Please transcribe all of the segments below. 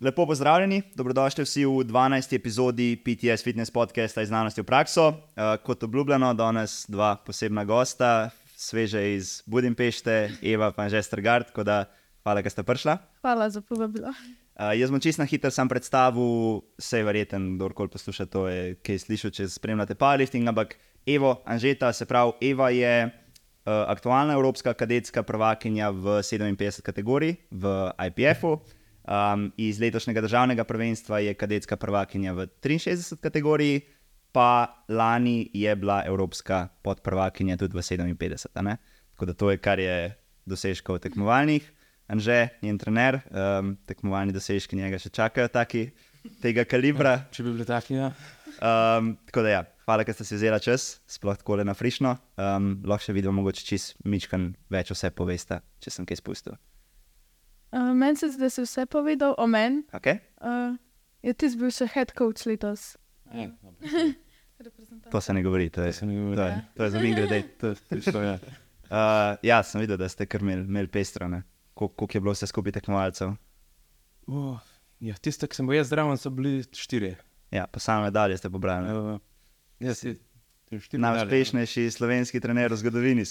Lepo pozdravljeni, dobrodošli vsi v 12. epizodi PTS Fitness podcasta iz znanosti v prakso. Uh, kot obljubljeno, danes dva posebna gosta, sveže iz Budimpešte, Eva in že Strgard, tako da hvala, da ste prišla. Hvala za povabilo. Uh, jaz bom čisto na hitro sam predstavil, vse je verjeten, kdorkoli posluša to, je kaj slišal, če spremljate powerlifting, ampak Evo, Anžeta, se pravi, Eva je uh, aktualna evropska kadetska prvakinja v 57 kategoriji v IPF-u. Um, iz letošnjega državnega prvenstva je kadetska prvakinja v 63 kategoriji, pa lani je bila evropska podprvakinja tudi v 57. Ne? Tako da to je, kar je dosežkov tekmovalnih. Anže, njen trener, um, tekmovalni dosežki njega še čakajo, taki, tega kalibra. Če bi bili taki, ja. Um, tako da, ja, hvala, da ste si vzeli čas, sploh tako le na frišno. Um, lahko še vidimo, mogoče čist mičkan več vse poveste, če sem kaj spustil. Uh, meni se zdi, da si vse povedal o meni. Okay? Uh, je ti bil še head coach letos? Ja, To se ne govori, to je, ne govori. to je, to je za mi grede. to, to, ja. Uh, ja, sem videl, da ste kar imeli imel pestro, ne. Kol- koliko je bilo vse skupaj tekmovalcev. Oh, ja, Tiste, ki sem bil jaz zraven, so bili štirje. Ja, pa same medalje ste pobrali. Uh, jaz štiri. Najuspešnejši slovenski trener v zgodovini.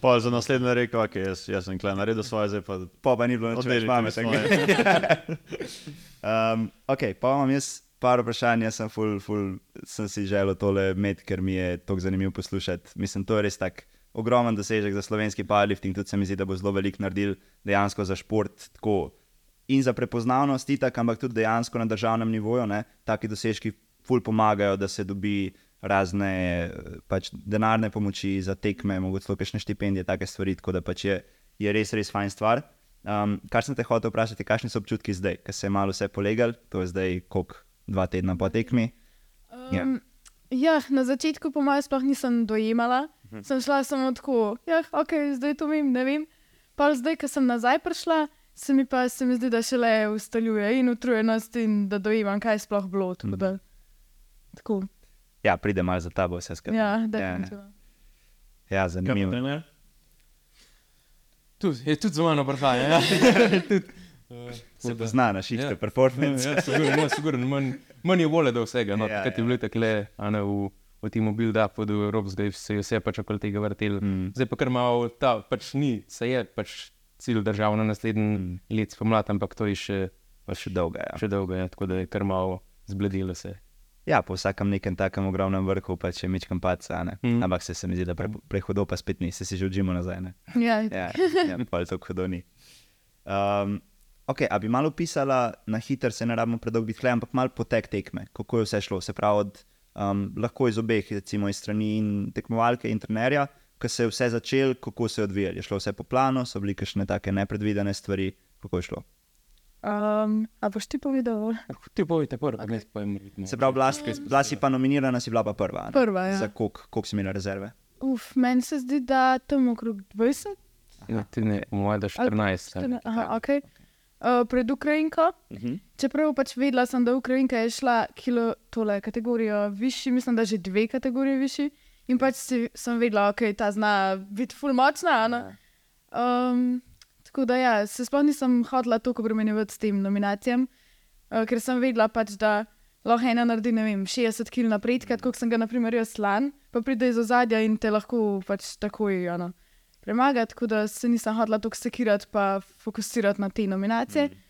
Pa za naslednjo rekel, ok, jaz, jaz sem klej naredil svoje, zdaj pa Pa pa ni bilo nič več pametnega. svoje. um, ok, pa imam jaz par vprašanj, jaz sem, ful, ful, sem si želel tole imeti, ker mi je tako zanimivo poslušati. Mislim, to je res tak ogromen dosežek za slovenski powerlifting, tudi se mi zdi, da bo zelo veliko naredil dejansko za šport. Tako. In za prepoznavnost, itak, ampak tudi dejansko na državnem nivoju, ne, taki dosežki ful pomagajo, da se dobi razne eh, pač, denarne pomoči za tekme, mogoče celo kakšne štipendije, take stvari, tako da pač je, je res, res fajn stvar. Um, kar sem te hotel vprašati, kakšni so občutki zdaj, ker se je malo vse polegal, to je zdaj koliko dva tedna po tekmi. Ja. Um, ja, na začetku po mojem sploh nisem dojemala. Mhm. Sem šla samo tako, ja, ok, zdaj to vem, ne vem. Pa zdaj, ko sem nazaj prišla, se mi pa se mi zdi, da šele ustaljuje in utrujenost in da dojemam, kaj je sploh bilo. Tako, Mhm. da, tako. Ja, pride malo za tabo vse skupaj. Ja, ja, definitivno. ja, Kaj pa zanimivo. trener? Tu je tudi za mano vprašanje. Ja. Tudi, uh, Se pozna na šiške Ja. performance. Ja, sigurno, ja, sigurno. Manj, manj je vole do vsega. No, Ja, ja, ti ja. je bilo tako le, a ne v, v tem build-upu do Evropske, se je vse pač okoli tega vrtel. Mm. Zdaj pa kar malo, ta pač ni, se je pač cilj držav na naslednji mm. let spomladi, ampak to je še, Pa še dolga. Ja. še dolgo, ja, tako da je kar malo zbledilo se. Ja, po vsakem nekem takem ogromnem vrhu pa če mečkam paca, ne. Mm. Ampak se, se mi zdi, da pre, prehodo pa spet ni, se si že učimo nazaj. Ne? Ja, Ja, ja pa to hudo ni. Um, ok, a bi malo pisala na hiter, se ne rabimo predolgo biti hle, ampak malo potek tekme, kako je vse šlo. Se pravi, od, um, lahko iz obeh, recimo iz strani in tekmovalke in trenerja, ko se je vse začelo, kako se je odvijalo. Je šlo vse po planu, so bili kakšne take nepredvidene stvari, kako je šlo. Um, a boš ti povedal? Ti povejte prvo, okay. ne pojem. ritmo. Se pravi, bila, si- bila si pa nominirana, si bila pa prva. ne? Prva, ja. Za koliko si imela rezerve? Uf, meni se zdi, da tam okrog 20. Ja, ti ne, moja da 14. ali- Štiri- Aha, okay. uh, pred Ukrajinko. Uh -huh. Čeprav pač vedela sem, da Ukrajinka je šla kilo tole kategorijo višji, mislim, da že dve kategorije višji. In pač si, sem vedela, da okay, ta zna biti ful močna. a ne. Um, tako da ja, se sploh nisem hodila toliko obremenjevati s tem nominacijam, uh, ker sem vedela pač, da lahko ena naredi, ne vem, 60 kg napredka, kot sem ga naprimer jaz lan, pa pride iz ozadja in te lahko pač takoj ano, premaga, tako da se nisem hodila toliko sekirati pa fokusirati na te nominacije. Mm.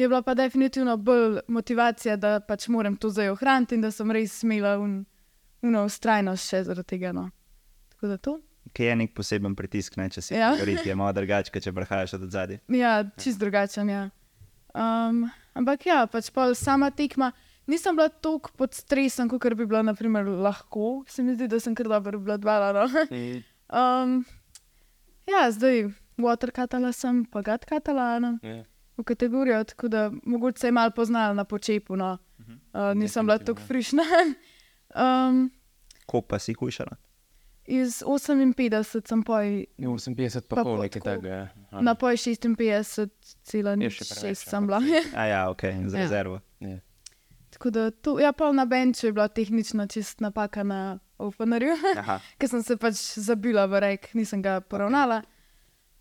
Je bila pa definitivno bolj motivacija, da pač moram to zdaj ohraniti in da sem res imela un, uno ustrajnost še zaradi tega. No. Tako da to. Kaj je nek poseben pritisk, ne, če si Ja. ja. je malo drugače, če prehajaš od zadaj. Ja, čist drugačen. Ja. Um, ampak ja, pač pol sama tekma. Nisem bila tako pod stresom, kot bi bila naprimer, lahko. Se mi zdi, da sem kar dobro obvladovala. No. Um, ja, zdaj waterkatala sem, pa gadkatala no, Ja. v kategorijo, tako da mogoče se je malo poznala na počepu. No. Uh, nisem bila tako frišna. um, Koliko pa si hujšala? Iz 58 sem poj Ne, 58 pa Pa pol nekaj takega. ja. na poj 56, cela nič, še preveč, šest ja, sem bila. A ja, ok, za Ja. rezervo. Ja. Tako da to, ja, pol na benču je bila tehnična čist napaka na openerju, Aha. ker sem se pač zabila v rek, nisem ga poravnala.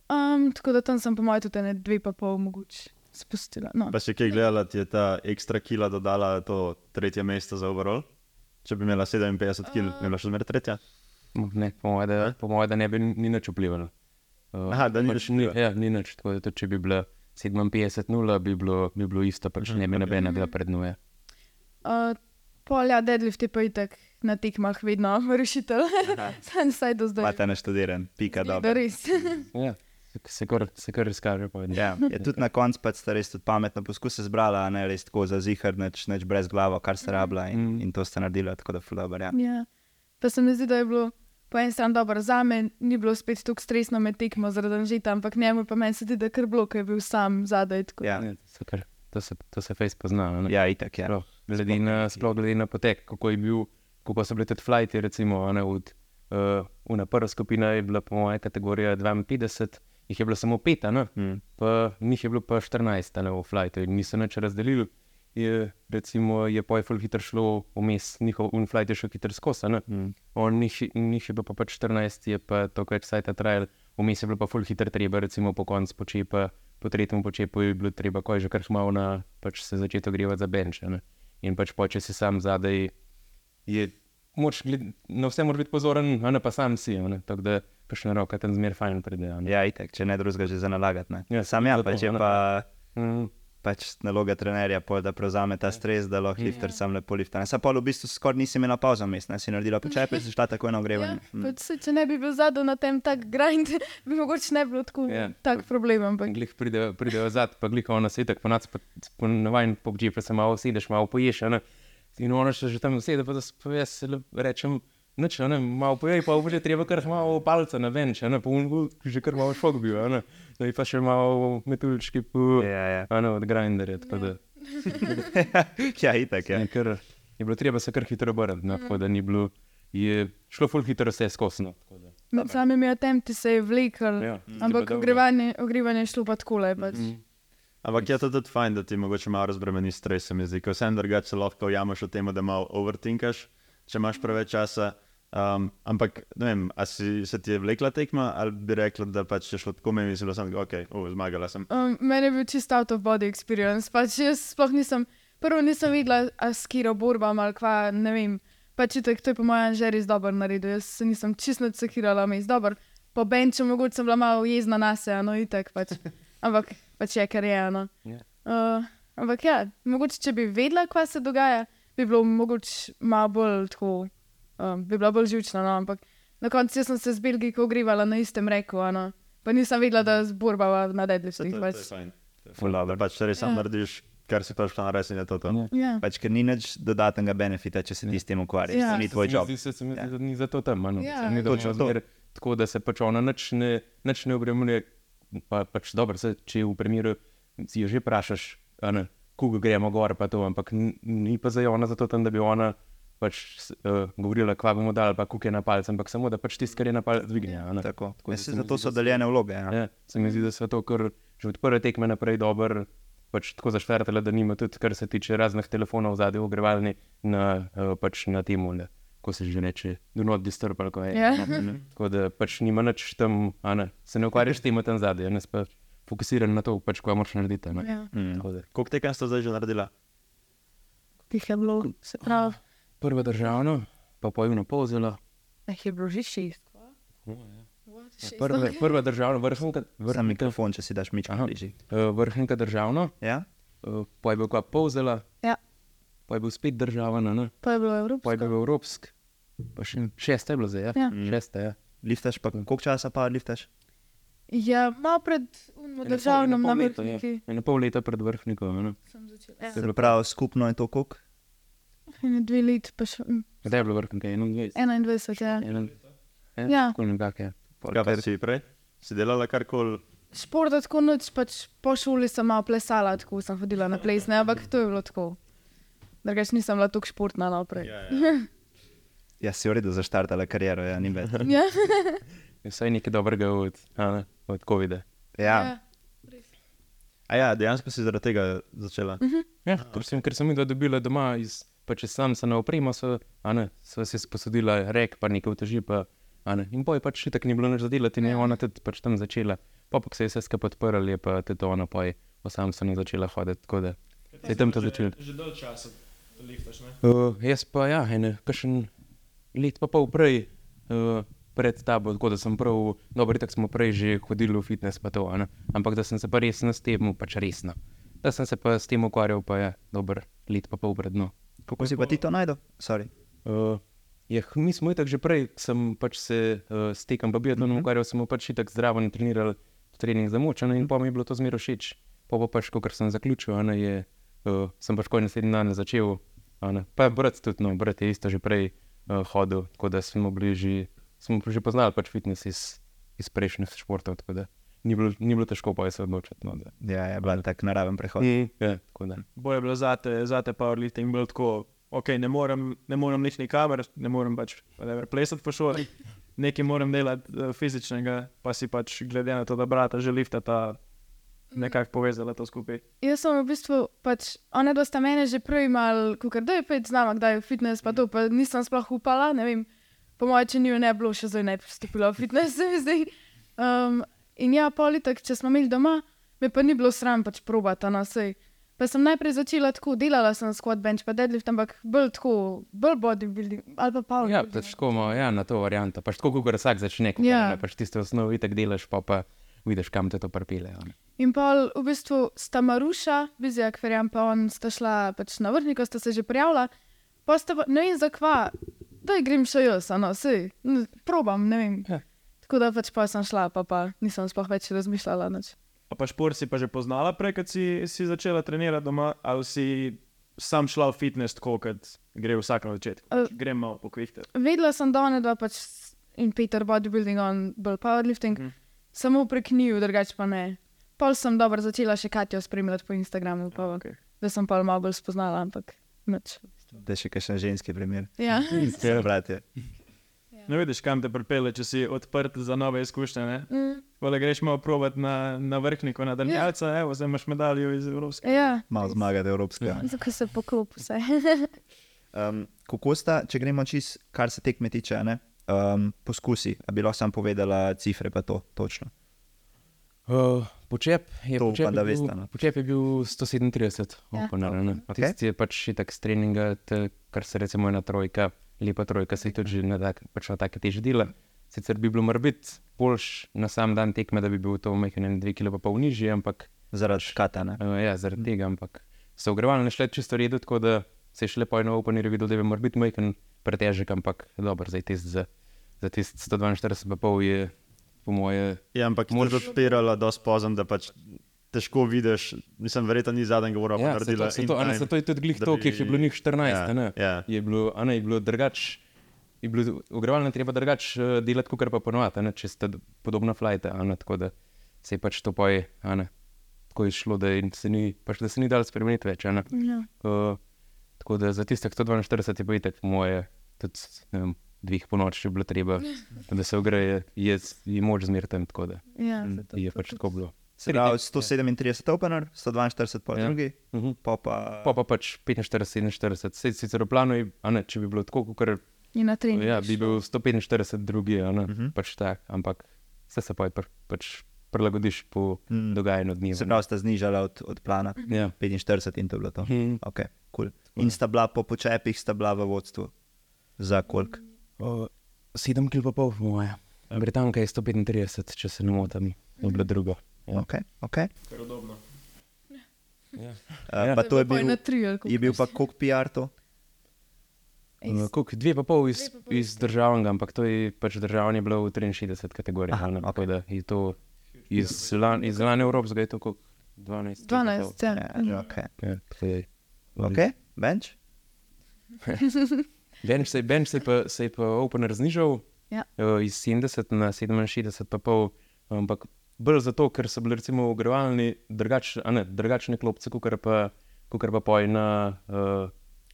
Um, tako da tam sem po mojem tudi ne dve pa pol mogoče. spustila. No. Pa še kaj gledala, ti je ta ekstra kila dodala to tretje mesto za overall? Če bi imela 57 kil, bi bila še zmeraj tretja? Ne, po mojem, da, po moje, da ne bi ni nič vplivalo. Uh, Aha, da ni pač nič vplivalo. Ja, ni nič. Tako da tudi, če bi bila 57-0, bi bilo, bi bilo isto, pač ne bi nobena bila pred nuje. Uh, Polja, deadlift je pa itak na tekmah vedno rešitelj. Sam saj do zdaj. Imate naštudiran, pika Da dobro. res. Ja, se- se kar, se kar izkaže. Ja, je tudi na koncu pač ste res pametno poskuse zbrala, a ne res tako za zihar, neč, neč brez glave, kar ste rabila in, Mm. in to ste naredila, tako da fulaber. Ja. ja. Pa se mi zdi, da je bilo po eni strani dobro za me, ni bilo spet tako stresno med tekmo zaradi žita, ampak njemu pa meni se zdi, da je kar bilo, ker je bil sam zadaj. tako Ja. Ja, to se kar- To se, to se fejs pozna. ne. ja, itak je. Ja. Glede, na, sploh glede na potek, kako je bil, kako so bili tudi flighti. Recimo, a ne, od, uh, una prva skupina je bila po mojem kategorija 52, jih je bilo samo pet, a ne, Mm. pa njih je bilo pa 14 a ne, v flightu in niso nič razdelili. Je, recimo, je pojful hitro šlo vmes, njihov unflight je šel hitro skozi. Mm. On njih, njih je bilo pa pač 14, je pa to več sajta trajal, vmes je bilo pa ful hitro treba, recimo po koncu počepa, po tretjem počepu je bilo treba, ko je že kar malo na pač se začeti ogrevati za benč. a ne. In pač po, če si sam zadaj, je moč, gled, na vse moraš biti pozoren, a ne pa sam si, ne. tako da pač na roka tam zmer fajn pride. ja, itak, če ne drugega že za nalagati. Ne. Ja, Sam ja, zato, pač je a ne. pa. Mm. Pač naloga trenerja, pol, da prevzame ta stres, da lahko lifter sam lepo lifta. Sam pa v bistvu skoraj nisi imela pauza vmes, ne si naredila počepe, si šla takoj na Ja, ogrevanje. pač se, če ne bi bil zadaj na tem tak grind, bi mogoče ne bilo tako Ja. tak problem. Ampak Glih pridejo, pridejo zad, pa glih ona se tako ponac, pa navajen pobdži, pa se malo usedeš, malo poješ. ne. In ona še že tam usede, pa da se jaz rečem, nič, ne, malo pojej, pa že treba kar malo palca na venč, a ne, pa un, že kar malo šok bil, ne. Da je pa še malo metuljčki po, Ja, ja. ne, od grinderja, tako da. ja, itak je. Je, kar, je bilo treba se kar hitro obrniti, no, tako da ni bilo, je šlo ful hitro vse skozi. No, tako da. med samimi attempti se je vlekel, Ja, ampak dobro. ogrevanje, ogrevanje je šlo pa tako le. Pač. Mm. Ampak je to tudi fajn, da ti mogoče malo razbremeni stres, se mi zdi, ko vsem drugače lahko ujameš v tem, da malo overtinkaš, če imaš preveč časa. Um, ampak, ne vem, a si, se ti je vlekla tekma ali bi rekla, da pač je šlo tako, meni je bilo samo, ok, uh, zmagala sem. Um, meni je bil čist out of body experience. Pač jaz sploh nisem, prvo nisem videla, a s kiro borbam ali kva, ne vem. Pač itak, to je po mojem že res dobro naredil. Jaz se nisem čisto odsekirala, mi je dobro. Po benču mogoče sem bila malo jezna na se, no itak pač. Ampak pač je, kar je, no. Ja. Uh, ampak ja, mogoče če bi vedela, kaj se dogaja, bi bilo mogoče malo bolj tako, um, bi bila bolj živčna, no. Ampak na koncu sem se z Belgijko ogrevala na istem reku, no. Pa nisem vedela, da zborbava na deadliftih. to, to Pač. To res sam Ja. narediš, kar si pač plan res in je to to. Ja. Ja. Pač, ker ni nič dodatnega benefita, če se ti s tem ukvarjaš. Ja. Ja. Ni tvoj job. zdi- Se, se mi zdi, da ni zato tam. a No. Ja. Zdi, da Točno to. Tako da se pač ona nič ne, nič ne obremenjuje. Pa, pač dobro, se, če v primeru si jo že vprašaš, koga gremo gor, pa to, ampak n- ni pa za ona zato tam, da bi ona pač uh, govorila, kva bomo dali, pa kuke na palce, ampak samo da pač tisto, kar je na palce dvigne. a ne. Tako. Tako Ja, da se se mi zato zdi, so da se- deljene vloge. Ja. Ja, se mi zdi, da so to kar že od prve tekme naprej dobro. Pač tako zašvrtele, da nima tudi, kar se tiče raznih telefonov, zadaj ogrevalni na, uh, pač na temu, ne, ko se že reče, do not disturb ali kaj. Ja. Tako da pač nima nič tam, a ne, se ne ukvarjaš s tem tam zadaj, ne pa fokusiran na to, pač, kaj moraš narediti. Ja. Mm. Da. Koliko tekem ste zdaj že naredila? Tih je bilo, se pravi, Prva državna, pa pojivno povzela. jih je bilo že šest. Prva, prva državna, vrhunka, vrhunka, mikrofon, če si daš mičko Aha. bližje. uh, vrhunka državna, Ja? uh, pa je bil kva povzela, Ja. pa je bil spet državna, ne. Pa je bilo Pa je evropsko. bil evropsk, pa še šesta je bila zdaj. Ja? Ja. Šesta, ja. Liftaš pa koliko časa pa liftaš? Ja, malo pred na pol leta, ja. vrhniki Ene pol leta pred vrhnikom. a Ne? sem začela. Ja. Se pravi, skupno je to koliko? Ene dve leti, pa še mm, Kdaj je bilo vrhnike? 21. 21, ja. Enen- Ja, Ja. je. Pol- Kaj pa si prej? Si delala karkoli? Šport tako noč, pač po šoli sem malo plesala, tako sem hodila na plesne, ampak to je bilo tako. Drugač nisem bila tako športna naprej. Ja, ja. Ja, si v redu zaštartala kariero, ja, ni več. Ja. Je Vsaj nekaj dobrega od, ne, od COVID-a. Ja, A ja, dejansko si zaradi tega začela. Ja, ker sem, ker sem jih dobila doma, iz, pa če sam se ne opremo, so, ne, so si sposodila rek, pa nekaj uteži, pa, a ne. In boj pač še tako ni bilo nič zadelati, in je ona tudi pač tam začela. Pa pa ko se je vse skupaj odprl, je pa tudi ona pa sam sem začela hoditi. tako da Se je tam to začelo. Že dolgo časa liftaš, ne? Uh, jaz pa ja, ene, kakšen let pa pol prej, uh, pred tabo, tako da sem prav, dobro, tako smo prej že hodili v fitness, pa to, ne. ampak da sem se pa resno s tem, pač resno. Da sem se pa s tem ukvarjal, pa je dober let pa pol pred no. Kako si pa ti to najdel? Uh, ja, mi smo tako že prej, sem pač se uh, s tekom pa biatlonom Mhm. ukvarjal, smo pač tako zdravo in treniral trening za moč, in pa mi je bilo to zmeraj všeč. Pa pa pač, ko sem zaključil, ne, je, uh, sem pač koj naslednji dan začel. ne. Pa brat tudi, no, brat je isto že prej uh, hodil, tako da smo bili že, smo že poznali pač fitness iz, iz prejšnjih športov, tako da ni bilo, ni bilo težko pa se odločiti. No, da. Ja, je bil tak naraven prehod. Mm, ja. Bolje je bilo zate, zate powerlifting bil tako, ok, ne morem, ne morem nič nikamer, ne morem pač whatever, plesati po šoli, nekaj moram delati uh, fizičnega, pa si pač glede na to, da brata že liftata, nekako povezala to skupaj. Jaz sem v bistvu, pač, ona dva sta mene že prej imel, kukar, da je pet znama, kdaj je fitness, pa to, pa nisem sploh upala, ne vem, po mojem, če ni jo ne bilo, še zdaj ne bi pristopila v fitness, zdi. Um, in ja, politik, če smo imeli doma, me pa ni bilo sram pač probati, no sej. Pa sem najprej začela tako, delala sem squat bench, pa deadlift, ampak bolj tako, bolj bodybuilding, ali pa Ja, powerlifting. pač tako ima, ja, na to varianto. Pač tako, kot vsak začne, Ja. ja. pač tiste osnovi, tako delaš, pa pa vidiš, kam te to pripelje. ne. In pa v bistvu sta Maruša, Bizjak, verjam pa on, sta šla pač na vrhnik, sta se že prijavila, pa sta pa, ne vem zakva, da grem še jaz, no, sej, probam, ne vem. Ja. Tako da pač pa sem šla, pa, pa nisem sploh več razmišljala. Nič. A pa šport si pa že poznala prej, ko si, si začela trenirati doma, ali si sam šla v fitness tako, kot gre vsak na začetku. Eh. Grem malo pokvihte. Vedela sem, da one dva pač in Peter bodybuilding, on bolj powerlifting, mm. samo prek njiju, drugače pa ne. Pol sem dobro začela še Katjo spremljati po Instagramu, pa, Okay. da sem pa malo bolj spoznala, ampak nič. Da je še kakšen ženski primer. Ja. Ja, bratje. Ne vidiš, kam te pripelje, če si odprt za nove izkušnje. Ne? Mm. Vole, greš malo provat na, na vrhniku, na daljnjalca, ja. evo, zdaj imaš medaljo iz Evropske. ja. Malo zmagati evropska. Ja. Zakaj se poklop vse? Um, kako sta, če gremo čist, kar se tekme tiče, a ne? Um, poskusi, a bi lahko sam povedala cifre, pa to točno. Uh, počep je, To počep, je bil, veste, no. počep je bil 137, Ja. ne. Okej. Tisti je pač itak s treninga, te, kar se recimo ena trojka, lepa trojka, se je tudi že na, tak, pač na take teže dela. Sicer bi bilo morbit boljš na sam dan tekme, da bi bil to mehen dve kilo pa pol nižji, ampak Zaradi škata, ne? uh, ja, zaradi tega, ampak so ogrevalne šle čisto redo, tako da se je šle po eno openerju videl, da bi morbit mehen pretežek, ampak dobro, zdaj test za, za test 142 pa pol je po moje Ja, ampak moraš odpirala dosti pozem, da pač težko vidiš. Mislim, verjetno ni zadnjega ura Ja, se naredila. to, se to, ne, time, se to je tudi glih to, ki jih je bilo njih 14, Ja, ja, ne? ja. Je bilo, a ne, je bilo drugač, je bilo ogrevalno treba drugač uh, delati, kot pa ponovadi, če ste podobna flajta, tako da se je pač to poje, tako je šlo, da, in se ni, pač, da se ni dal spremeniti več. Ja. Uh, tako da za tistih 142 je pa itek moje, tudi vem, dveh po noči je bilo treba, da se ogreje, je, je moč zmerten, tako da Ja, je pač tako bilo. Se pravi, 137 opener, 142 pa Ja. drugi, Uh -huh. pa pa. Pa pa pač 45, 47, Sej, sicer v planu je, a ne, če bi bilo tako, kot In na trening. Ja, bi bil 145, drugi, a ne, uh Mhm. -huh. pač tak, ampak vse se pa pr, pač prilagodiš po Mm. mm. dogajanju dneva. Se pravi, sta znižala od, od plana Ja. 45 in to je bilo to. Hmm. Okay, cool. In sta bila po počepih, sta bila v vodstvu. Za koliko? Kil pa pol, po moje. Britanka je 135, če se ne motim, je bilo drugo. Ja. Okay, okay. Kar udobno. Ja. Uh, Ja. pa to je bil, na tri, je bil pa koliko PR to? Uh, koliko, dve pa pol iz, pa pol iz državnega, ampak to je pač državni bilo v 63 kategorijah. Aha. Tako da je to iz, lan, iz lani Evropskega je to koliko? 12. 12, ja. Ja, okay. Ja, to je- okay. Bench? Bench se, bench se, je pa, se je pa opener znižal Ja. uh, iz 70 na 67, pa pol, ampak bolj zato, ker so bili recimo ogrevalni drugač, a ne, drugačne klopce, kot pa, kakor pa poj na, uh,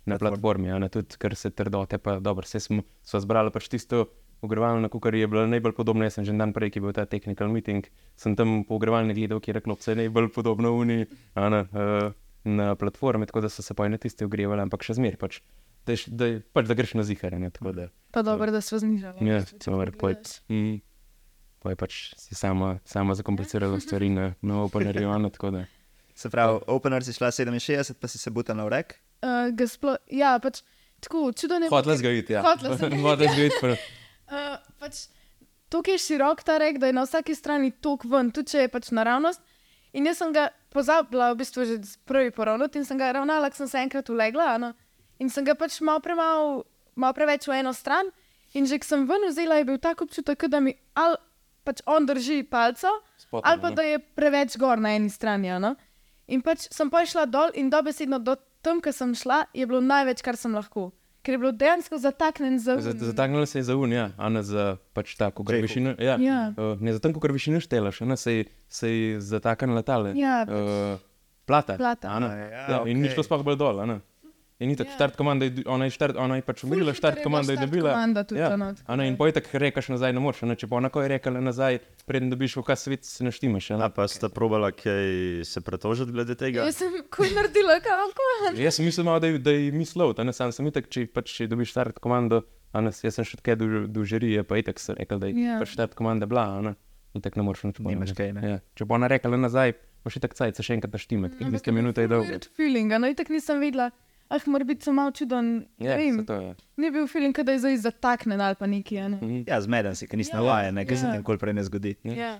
na platformi, ne, tudi ker se trdote, pa dobro, se smo zbrali pač tisto ogrevalno, kot je bilo najbolj podobno, jaz sem že dan prej, ki je bil ta technical meeting, sem tam po ogrevalni gledal, kjer je klopce najbolj podobno uni, ne, uh, na platformi, tako da so se poj na tiste ogrevali, ampak še zmeraj pač. Da, je da, je- pač, da greš na da Pa dobro, da smo znižali. Ja, če dobro, poj- poj pač si sama, sama zakomplicirala stvari na, na openerju. ne, tako Se pravi, opener si šla 67, pa si se butala v rek. Uh, ga sploh, ja, pač tako čudno je. Hotla zgojiti, ja. Hotla zgojiti. pr- Uh, pač, Tukaj je širok ta rek, da je na vsaki strani tok ven, tudi če je pač naravnost. In jaz sem ga pozabila, v bistvu že prvi poravnati in sem ga ravnala, sem se enkrat ulegla. No? In sem ga pač malo, premal, malo preveč v eno stran. In že ko sem ven vzela, je bil tak občutek, da mi ali pač on drži palco, Spotno, ali pa no. da je preveč gor na eni strani. a No? In pač sem pa šla dol in dobesedno do tam, ko sem šla, je bilo največ, kar sem lahko. Ker je bilo dejansko zataknjen za Za- Zataknilo se je za un, ja, a ne za pač tako, kot višino. Ja. Ja. Uh, ne za tam, kot višino štelaš, ne se je- se je zataknilo letale. Ja, Uh, plata. Plata. a ne. Ja, Ja, in ni okej. šlo sploh bolj dol, ne. In ni tako, Ja. štart komanda, je, ona je, štart, ona je pač umrla, hitro štart je komanda je dobila. komanda ja, a a ne, in poj tako rekaš nazaj, ne moreš, če pa ona ko je rekla nazaj, preden dobiš v kas svet, se naštimaš. a pa sta probala kaj se pretožiti glede tega? Jaz sem kuj naredila, kako. Jaz sem mislil, malo, da je, da je mislil, da ne sam sem itak, če, pač, če dobiš štart komando, a ne, jaz sem še kaj žirije, pa itak sem rekel, da je Ja. yeah. pač štart komanda bila, a ne. In tako ne moreš nič kaj, ne. Ja. Če bo ona rekla nazaj, boš itak cajt se še enkrat naštimati, ker tiste minute je dolgo. Feeling, no, itak nisem vedela. Ah, mora biti samo čuden. Ja, ne vem, to je. ni bil feeling, da je zdaj zataknen ali pa neki. a ne. Mhm. Ja, zmeden si, ker nisi Ja, navaden, ker se ja. ti nikoli prej ne zgodi. Ja. Ja.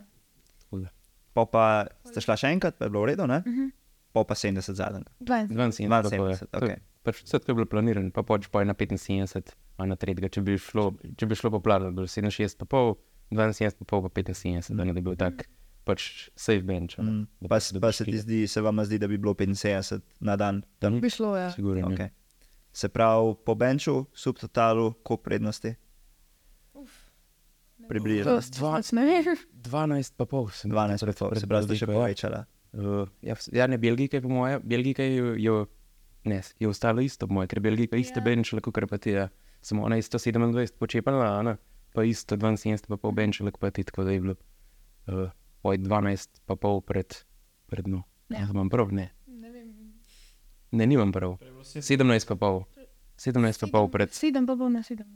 Tako da. Po pa ste šla še enkrat, pa je bilo v redu, ne? Mhm. Po pa 70 zadnjega. 20. 72, 72, tako je. To je- okej. Pač vse to je bilo planirano, pa pač pa je na 75, a na tretjega, če bi šlo, če bi šlo po planu, bi bilo 67, pa pol, 72, pa pol, pa 75, da ne bi bil tak pač safe bench. Mm. Da Pa, s- pa se ti zdi, se vam zdi, da bi bilo 75 na dan. Tam? Bi šlo, ja. Sigurno. Okay. Se pravi, po benču, subtotalu, koliko prednosti? Približno. Pač ne vem. 12 pa pol sem 12, pred- pa pol, se pravi, da še ja. povečala. Uh, ja, ja, ne, Belgika je po moje, Belgika je, je, ne, je ostalo isto, moje, ker Belgika iste Ja. yeah. benčala, kot pa ti je. Samo ona je 127 počepala, pa isto 72 pa pol benčala, kot pa ti, tako da je bilo uh, poj 12 pa pol pred, pred no. Ja. Ja. Imam prav, ne. Ne vem. Ne, nimam prav. 17 pa pol. 17 pa pol pred. Sedem pa bo na sedem.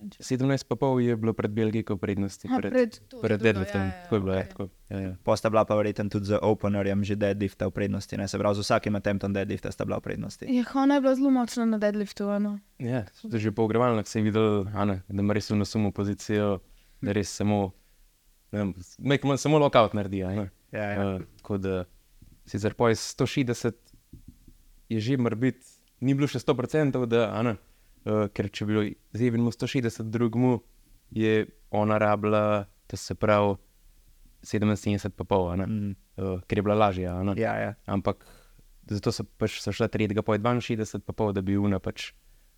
17 pa pol je bilo pred Belgiko prednosti. Ha, Pred, pred to, pred deadliftom. ja, ja, Tako je bilo, ja, okej. tako. Ja, ja. Pa sta bila pa verjetno tudi z openerjem že deadlifta v prednosti, ne? se pravi, z vsakim attemptom deadlifta sta bila v prednosti. Ja, ona je bila zelo močna na deadliftu. a No. Ja, je že po ogrevalnih se je videl, Ana, da ima res v nosumu pozicijo, da res samo, ne vem, make man samo lockout naredi. Ja, ja. Uh, tako da sicer po 160 je že morbit, ni bilo še 100%, da, ne, uh, ker če bi bilo z Evinom 160, drugmu je ona rabila, to se pravi 77 pa pol, Mm. uh, ker je bila lažja. Ja, ja. Ampak zato so pač so šla tretjega, je 62, pa pol, da bi una pač,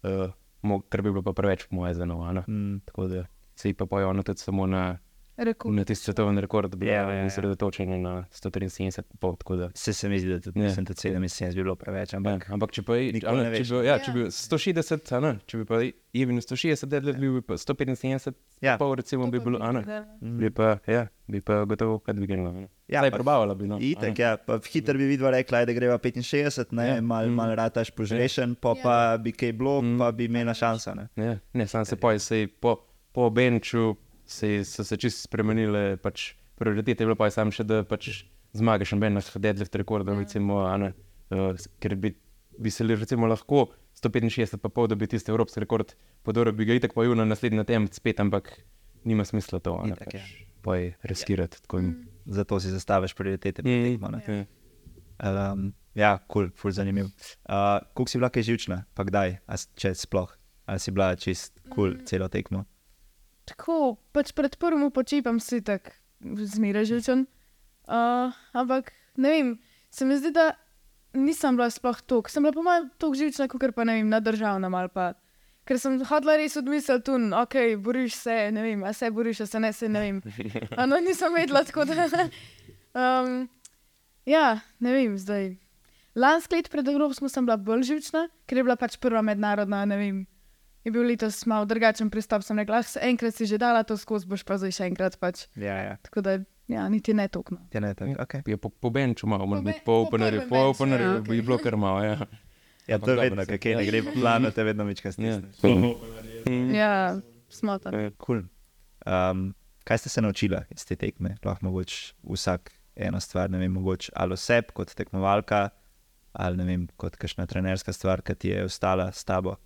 uh, mo- kar bi bilo pa preveč, po moje, za novo. Mm. Tako da se ji pa poje ona tudi samo na, Rekord. na tisti svetovni rekord, Ja, yeah, ja, ja. yeah, osredotočena na 173, pa pol, tako da. Se, se mi zdi, da tudi mislim, da 77 bi bilo preveč, ampak Ja, ampak če pa je, Nikoli a ne ne, če bi, ja, če Ja. bi 160, a ne, če bi pa Evin 160, deadlift bil bi pa 175, Ja. ja. pol recimo bi bilo, a ne, bi pa, ja, bi pa gotovo kad a ne. Ja, pa- probavala bi, no. Itek, ja, pa hiter bi vidva rekla, da greva 65, ne, Ja. mal, Mm. mal rataš požrešen, pa Ja. pa bi kaj bilo, Mm. pa bi imela šanso, ne. Ja, ne, sam se poje, sej po, po benču se, so se čisto spremenile, pač prioritete je bilo pa je sam še, da pač zmagaš na benih deadlift rekordov, Ja. recimo, a ne, uh, ker bi, bi se recimo lahko 165 pa pol, da bi tisti evropski rekord podoril, bi ga itak poju na naslednji tem spet, ampak nima smisla to, a ne, Itak, ja. pač, poj riskirati. Tako in, Zato si zastaviš prioritete. pri Mm, tekmo, ne. ja. Um, ja, kul, cool, ful zanimiv. Uh, Kuk si bila kaj živčna, pa kdaj, a, če sploh, ali si bila čist kul cool, Mm. celo tekmo. Tako, pač pred prvim počipam si tako zmeraj živčen. Uh, ampak ne vem, se mi zdi, da nisem bila sploh tako. Sem bila po mojem tako živčna, kot pa ne vem, na državnem ali pa. Ker sem hodila res odmisliti, tu, ok, boriš se, ne vem, a se boriš, a se ne, se ne vem. A no, nisem vedela tako, da. Um, ja, ne vem, zdaj. Lansko leto pred Evropsko sem bila bolj živčna, ker je bila pač prva mednarodna, ne vem. Je bil letos malo drugačen pristop, sem rekla, "Ah, enkrat si že dala to skozi, boš pa zdaj še enkrat. Pač. Ja, ja. Tako da, ja, niti ne tokno. Ja, ne, tak, okay. Je po, po benču malo, Po po, ben- po po openerju, po benču, openerju ja, ja, okej. je bilo kar malo, ja. ja, to je vedno, kaj ne ja. gre po planu, te vedno večkrat Ja. stisneš. Mm. Ja, smota. Ja. Cool. Um, kaj ste se naučila iz te tekme? Lahko mogoče vsak ena stvar, ne vem, mogoče ali oseb kot tekmovalka, ali ne vem, kot kakšna trenerska stvar, ki ti je ostala s tabo.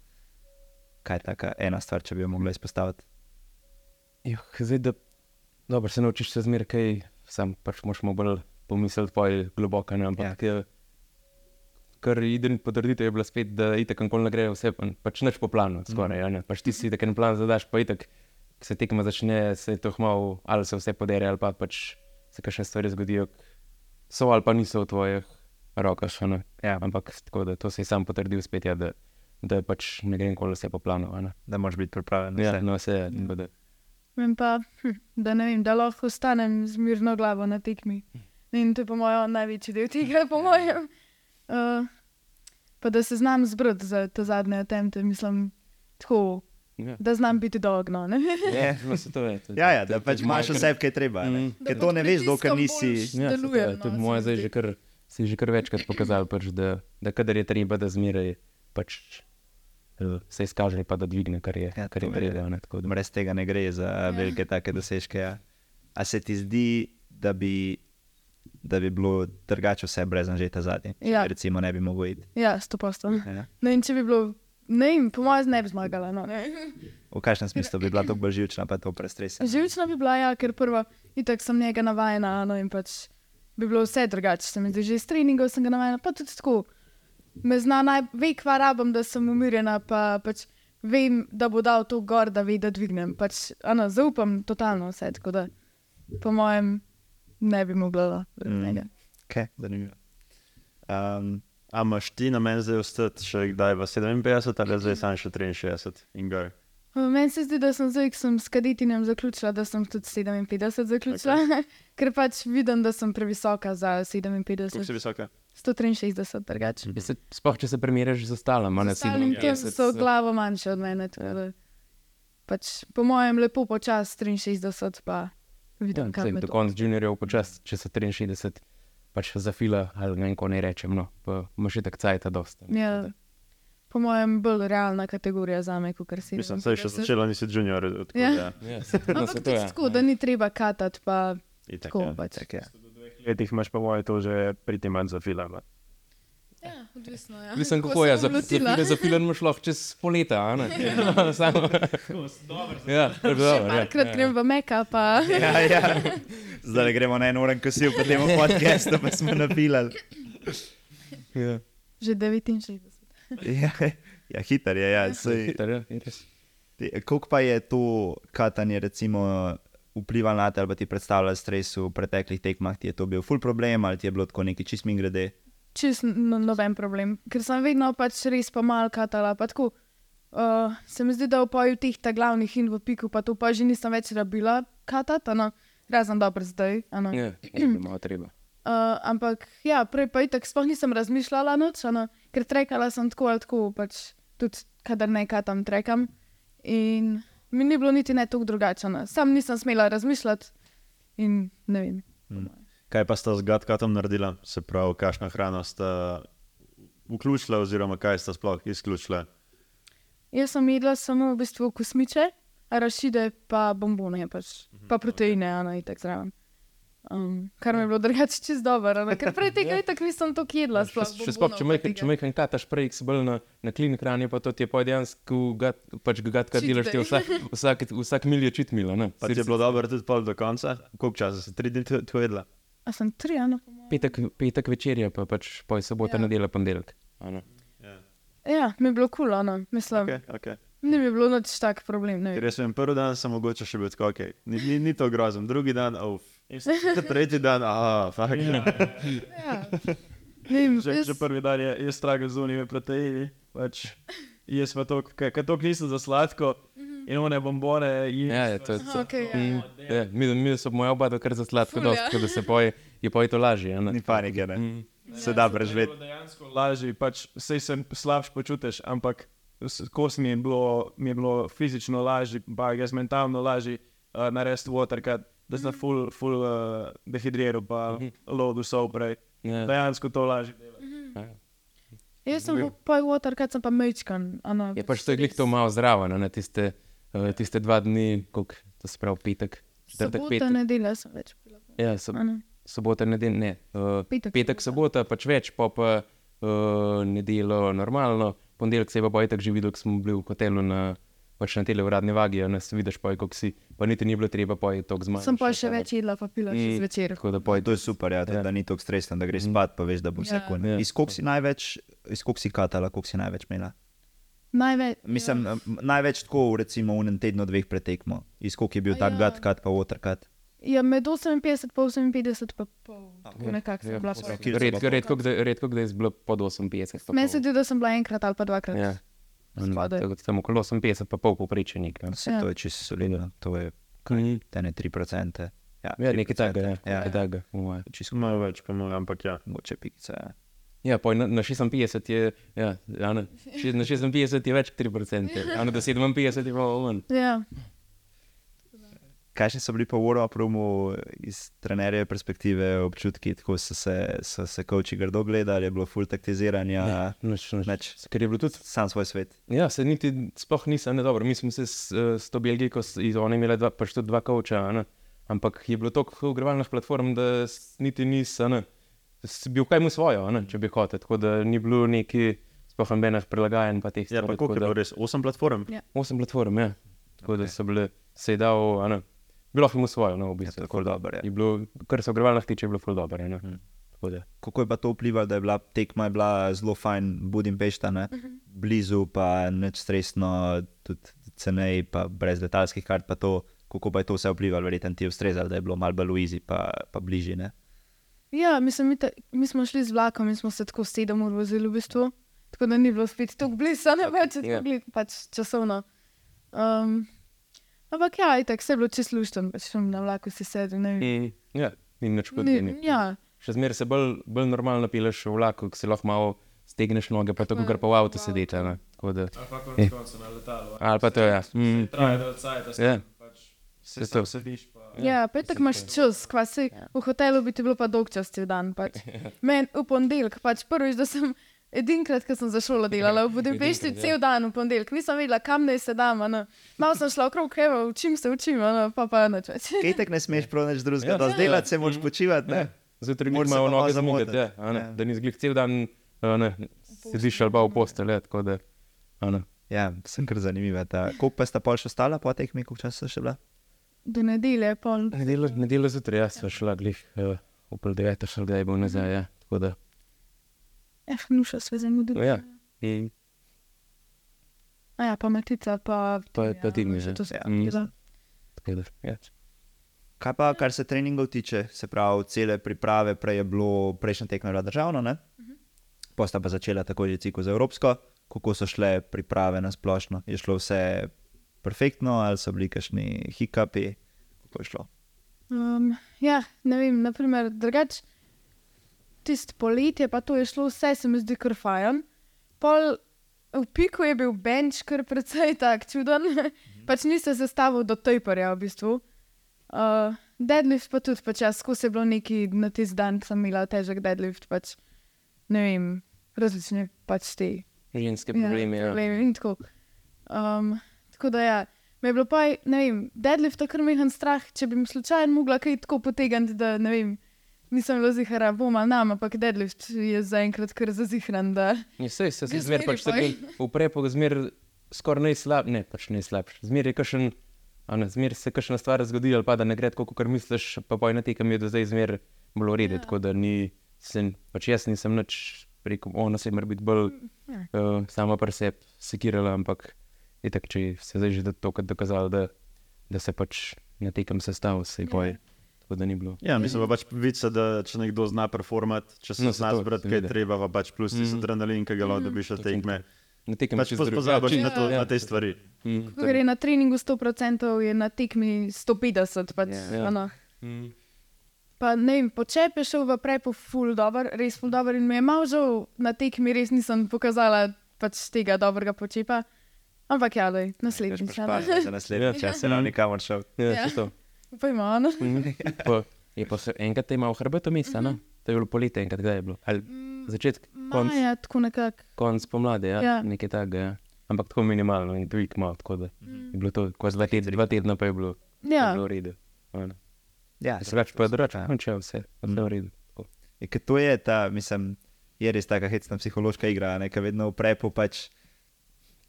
Kaj je taka ena stvar, če bi jo mogla izpostaviti? Juh, zdaj, da dobro, se naučiš se zmeraj kaj, sam pač moš mu bolj pomisliti, poj globoko, ne, ampak ja. kar idem potrditi je bilo spet, da itek nikoli ne gre vse, pa- pač nič po planu, skoraj, mm. pač ti si itek en plan zadaš, pa itek, ko se tekma začne, se to hmal, ali se vse podere, ali pa pač se kakšne stvari zgodijo, so ali pa niso v tvojih rokah. Ja. ampak tako da to se je sam potrdil spet, ja, da, da pač ne gre nikoli vse po planu, ne. Da moraš biti pripravljen. na Ja, vse. no, vse je, ja. da, Vem pa, hm, da ne vem, da lahko ostanem z mirno glavo na tekmi. In to je po mojem največji del tega, po mojem. Uh, pa da se znam zbrati za te zadnje atente, mislim, tako, ja. da znam biti dogno. Ne? Ja. No, se to je. to je- Ja, ja, to da je pač imaš kar- vse, kaj treba. ne. Mm. Ker to ne veš, dokler nisi. Ja, se to deluje, je no, tudi se moje zdaj že kar, si že kar večkrat pokazal, pač, da, da kadar je treba, da zmeraj pač, eh, se izkaže, pa da dvigne, kar je, Ja, ja, kar je vredno. Brez tega ne gre za velike take dosežke. Ja. A se ti zdi, da bi, da bi bilo drugače vse brez anžeta zadnje? Ja. Recimo ne bi mogel iti. Ja, sto posto. Ja. Ne vem, če bi bilo, ne vem, po mojem ne bi zmagala. No, ne. V kakšnem smislu bi bila tako bolj živčna, pa to prestresena? Živčna bi bila, ja, ker prvo, itak sem njega navajena, no in pač bi bilo vse drugače. Se mi zdi, že iz treningov sem ga navajena, pa tudi tako. Me zna naj, ve, kva rabim, da sem umirjena, pa pač vem, da bo dal to gor, da ve, da dvignem. Pač, ano, zaupam totalno vse, tako da po mojem ne bi mogla Mm. Okay, zanimivo. Um, A imaš ti na meni zdaj ostati še kdaj v 57 ali zdaj sam še 63 in gor? Meni se zdi, da sem zdaj, ko sem s kadetinem zaključila, da sem tudi 57 zaključila, okay. ker pač vidim, da sem previsoka za Kako 57, si visoka? 163 drugače. Ja, se- Sploh, če se primerjaš z ostalimi, ne Stalnim tem so glavo manjše od mene. da Pač, po mojem, lepo počas 63, pa vidim, kaj me Do to. konca juniorjev počas, če so 63, pač za fila, ali ne vem, ko ne rečem, no, pa imaš še tak cajt, dosta. Ja, po mojem, bolj realna kategorija za me, kot si. Mislim, da še začela nisi junior. tako Ja. Ja, se- no, Ampak se to je. tako, da ni treba katati, pa tako ja. pač. tak, ja. Letih imaš pa moje to že pritimati za film. Ja, odvisno je. Mislim, kako je, za, za, file, za film imaš lahko čez poleta, a ne? Samo. Ja, to je dobro. ja, Parkrat ja, grem v Meka, pa Ja, ja. Zdaj gremo na en uren kosil, potem v podkastu pa smo napilali. ja. že 69. Ja, ja hiter je. Ja. Sej, Hiter, ja, res. Koliko pa je to katanje recimo, vplivalo na te ali pa ti predstavljalo stres v preteklih tekmah? Ti je to bil full problem ali ti je bilo tako neki čist min grede? čist no, noben problem, ker sem vedno pač res pa malo katala. Pa tako, uh, se mi zdi, da v poju teh ta glavnih in v piku, pa to pa že nisem več rabila katati, no, razen dobro zdaj. ano. Ja, bilo malo treba. Uh, ampak ja, prej pa itak sploh nisem razmišljala noč, ano, ker trekala sem tako ali tako, pač tudi kadar ne katam, trekam. In mi ni bilo niti ne tako drugače, ano. sam nisem smela razmišljati in ne vem. Kaj pa sta z Gatkatom naredila, se pravi, kakšno hrano sta vključila, oziroma kaj sta sploh izključila? Jaz sem jedla samo v bistvu kosmiče, arašide pa bombone, pač, pa proteine, ano, in tako zraven. Um, kar mi je bilo drugače čist dobro, ker prej tega itak nisem toliko jedla. sploh Še sploh, če majhen, tega. če majhen kataš prej, si bolj na, na klinik hrani, pa to ti je pa dejansko, pač ga gatka Cheat delaš ti vsak, vsak, vsak mil je čit mila, ne? Pa ti je bilo dobro tudi pol do konca? Koliko časa si tri dni to to jedla? A sem tri, ano. Petek, petek večerja, pa pač poj sobota, Ja. ja. nedelja, ponedeljek. a ne. Ja, mi je bilo kul, cool, ano, mislim. Okay, okay. Ni mi bilo noč tak problem. ne Ker vem. jaz vem, prvi dan sem mogoče še bil tako, okay. ni, ni, ni to grozno, drugi dan, uf. Tretji dan, ah, fuck. Ja. Ne vem, Že, jaz- že prvi dan je, je straga z unimi proteini. Pač, jaz pa to, ker to nisem za sladko in one bombone. jem. Ja, je, to je to. okej, ja. Mm, ja, mi, mi smo moja oba kar za sladko, Ful, dosti, ja. da se poj, je poj to lažje. a. Ni panike, ne? Mm. Se da preživeti. Dejansko lažje, pač sej se slabše počutiš, ampak s- kost mi je bilo, mi je bilo fizično lažje, pa jaz mentalno lažje uh, narediti watercut, da sem full, full uh, dehidriral, pa load vso prej. Ja. Dejansko to lažje. Ja. Jaz sem pa water, kad sem pa mečkan. Ano, Je pač to je glih to malo zraven, a ne tiste, uh, tiste dva dni, koliko, to se pravi petek, četrtek, Sobota, petek. nedelja sem več pila. Ja, so, sobota, nedelja, ne. Uh, Petek, petek, sobota, pač več, pa pa uh, nedeljo normalno, ponedeljek se je pa bojtek že videl, ko smo bili v hotelu na, pač na tele uradne vagi, a nas vidiš poj, kako si, pa niti ni bilo treba poj to zmanjšati. Sem pa še več jedla, pa pila še zvečer. Tako da poj, To je super, ja, ja. da ni tako stresno, da greš spat, pa veš, da bo vse Ja. kul. Ja. Iz koliko si največ, iz koliko si katala, koliko si največ imela? Največ. Mislim, ja. največ tako, recimo, v enem tednu, dveh pretekmo. Iz koliko je bil ta ja. gut cut, pa water cut. Ja, med 58 in 58 pa pol. Tako Ja. nekako bila. ok. pa- Kjer so redko, redko, kdaj- redko kdaj je bilo pod 58. pa Meni se zdi, da sem bila enkrat ali pa dvakrat. Ja. Spodaj. Tako da Tam okolo 58, pa pol povprečenik. Ja. Vse Ja. to je čisto solidno, to je Mhm. tene 3%. Ja, Ja, nekaj 3%, takega, ja. Ja, Nekaj takega, po moje. čisto Malo več, pa malo, ampak ja. mogoče pikice. Ja. Ja, poj, na, na 56 je, ja, ja, na, na 56 je več kot 3%, a na 57 je pa manj. Ja. Kaj še so bili pa v Warhamu iz trenerje perspektive občutki, tako so se, so se koči grdo gledali, je bilo full taktiziranja, Noč, noč. Nič. Ker je bilo tudi sam svoj svet. Ja, se niti sploh nisem, ne dobro. Mi smo se s, s to iz one imeli dva, pač tudi dva kavča, a ne. ampak je bilo toliko ogrevalnih platform, da niti nisem, si bil kaj mu svojo, a ne, če bi hotel. Tako da ni bilo neki sploh nobenih prilagajanj pa Ja, pa koliko je bilo res? Osem platform? Osem platform, ja. Tako da so bile, se je dal, a ne, bilo je mu svojo, no, v Je bistvu. tako dobro. Je Je. bilo, kar se ogrevalnih tiče, je bilo ful dobro, ja, ne. Tako da. Kako je pa to vplivalo, da je bila tekma je bila zelo fajn, Budimpešta, ne? blizu, pa neč stresno, tudi cenej, pa brez letalskih kart, pa to, kako pa je to vse vplivalo, verjetno ti je ustrezalo, da je bilo malo bolj Luizi, pa, pa bližje. Ne? Ja, mislim, mi, ta, mi smo šli z vlakom in smo se tako sedem ur vozili v bistvu. Tako da ni bilo spet tako blizu, ne več, Ja. yeah. pač časovno. Um, ampak ja, itak se je bilo čisto lušten, pač sem na vlaku si sedel. Mm, ja, ni nič ni. ja, Še zmeraj se bolj, bolj normalno pileš v vlaku, ko se lahko malo stegneš noge, pa tako, kar pa v avtu. Tako da- Ali pa konec koncev na letalu. Ali pa to je. Ja. Mm. Traja do cajta, Ja. pač Se se to- tam sediš. Pa... ja, pa tako imaš čas, kva si v hotelu bi ti bilo pa dolg čas cel dan. Pač. Meni v ponedeljek, pač prvič, da sem edinkrat, ko sem za šolo delala v Budimpešti, ja. cel dan v ponedeljek, nisem vedela, kam naj se dam. Malo sem šla okrog, evo, učim se, učim, a ne, pa pa nič več. Kaj tako ne smeš nič drugega, Ja. da zdelati se moraš počivati. Ne? Zjutraj Moraš noge malo zamugati, zamotati. ja, Ja. da ni zglih cel dan, ne, sediš ali pa v postelji, ja, tako da. a ne. Ja, sem kar zanimiva. Ta. Koliko pa sta pol še ostala po tekmi, koliko časa še bila? Do nedelje, pol. Nedeljo, nedeljo zjutraj, jaz sem šla glih uh, v pol deveto, še kdaj bo nazaj, ja. Tako da, Eh, nuša se zamudila. ja. In A ja, pa matica, pa... Pa- pa ti mi, še ja. to se Ja. mi tako da, ja. Kaj pa, kar se treningov tiče, se pravi, cele priprave, prej je bilo, prejšnja tekma je bila državna, ne? Posta pa začela tako že ciklo za Evropsko, kako so šle priprave na splošno. Je šlo vse perfektno, ali so bili kakšni hikapi, kako je šlo? Um, ja, ne vem, naprimer, drugač, tisto poletje, pa to je šlo, vse se mi zdi kar fajn. Pol v piku je bil bench kar precej tak čuden, pač nisem sestavil do tejparja v bistvu. Uh, deadlift pa tudi, pač jaz skozi je bilo neki na tisti dan, sem imela težek deadlift, pač ne vem, različne pač te Ženske probleme, ja. problemi in tako. Um, tako da ja, me je bilo pa, ne vem, deadlift kar mehen strah, če bi mi slučajno mogla kaj tako potegniti, da ne vem, nisem bila zihara, bom ali nam, ampak deadlift je zaenkrat kar zazihran, da Ja, sej, se Ga zmer pač tako v prepo zmer skoraj najslabši, ne pač najslabši. Zmer je kakšen, ne, zmer se kakšna stvar zgodi ali pa da ne gre tako, kot misliš, pa poj na tekem je do zdaj zmer bilo rede, Ja. ja. tako da ni, sem, pač jaz nisem nič rekel, ona se mora biti bolj Ja. uh, sama pri sebi sekirala, ampak je tako, če se zdaj že to dokazalo, da, da se pač na tekem sestavil, se je poj. Tako da ni bilo. Ja, mislim pa pač vica, da če nekdo zna performati, če se No, zna to, zbrati, kaj je treba, pa pač plus mm. Mhm. adrenalin, ki ga lahko dobiš od tekme. Na tekem Pač drugače. pozabiš Ja, na, to, ja. na te stvari. Mm. ko gre na treningu 100%, je na tekmi 150. Pač, Ja. ja. Mm. Pa ne vem, počep je šel v prepo ful dobr, res ful dobr in mi je malo žal, na tekmi res nisem pokazala pač tega dobrega počepa. Ampak ja, daj, naslednjič. ja, ne. Za naslednji Ja. čas se nam nikamor šel. Ja, Ja. Ja. to. Pojma, no. Mhm. Pa, je pa se enkrat imel hrbet mesta, ne? To je bilo poletje, enkrat kdaj je bilo. Ali začetek, konc, Maja, tako nekako. konc pomladi, ja, Ja. nekaj takega. Ja. Ampak tako minimalno in dvig malo, tako da je bilo to, ko dva tedna, dva tedna pa je bilo, je Ja, bilo v redu. Ja, Drugače pa drugače, Ja. ja. če je vse, v redu. Tako. Je, ker to je ta, mislim, je res taka hecna psihološka igra, ne, ki vedno v prepu pač.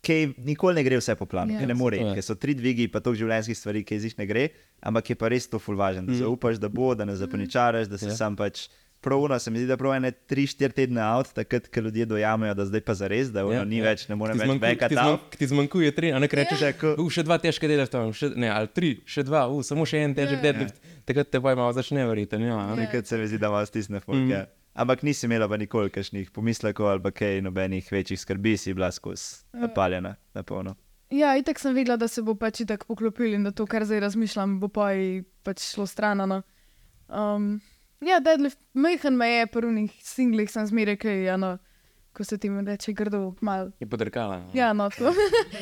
Kaj nikoli ne gre vse po planu, Ja. yeah, ne more, To je. ker so tri dvigi, pa toliko življenjskih stvari, ki iz njih ne gre, ampak je pa res to fulvažen, da Mm. zaupaš, da bo, da ne zapaničaraš, da se Ja. sam pač. Pravno se mi zdi, da prav ene 3-4 tedne avt, takrat, ko ljudje dojamejo, da zdaj pa zares, da ono Ja, ni ja. več, ne morem več zmanjkuje- backat ti zmanjkuje tri, a ne rečeš, Ja, ko- da še dva težke dela tam, še, ne, ali tri, še dva, uh, samo še en težek Ja. deadlift, takrat te bojo malo začne verjeti. Ja, a ne? Takrat se mi zdi, da malo stisne folk. Mm. Mm. Ja. Ampak nisi imela pa nikoli kakšnih pomislekov ali kaj nobenih večjih skrbi, si bila skozi napaljena na polno. Ja, itek sem vedela, da se bo pač itek poklopil in da to, kar zdaj razmišljam, bo pa ji pač šlo stran. no. Um, ja, deadlift, majhen me je, prvih singlih sem zmeraj kaj, ano, ko se ti reče grdo, mal. Je podrkala. no. Ja, no, to.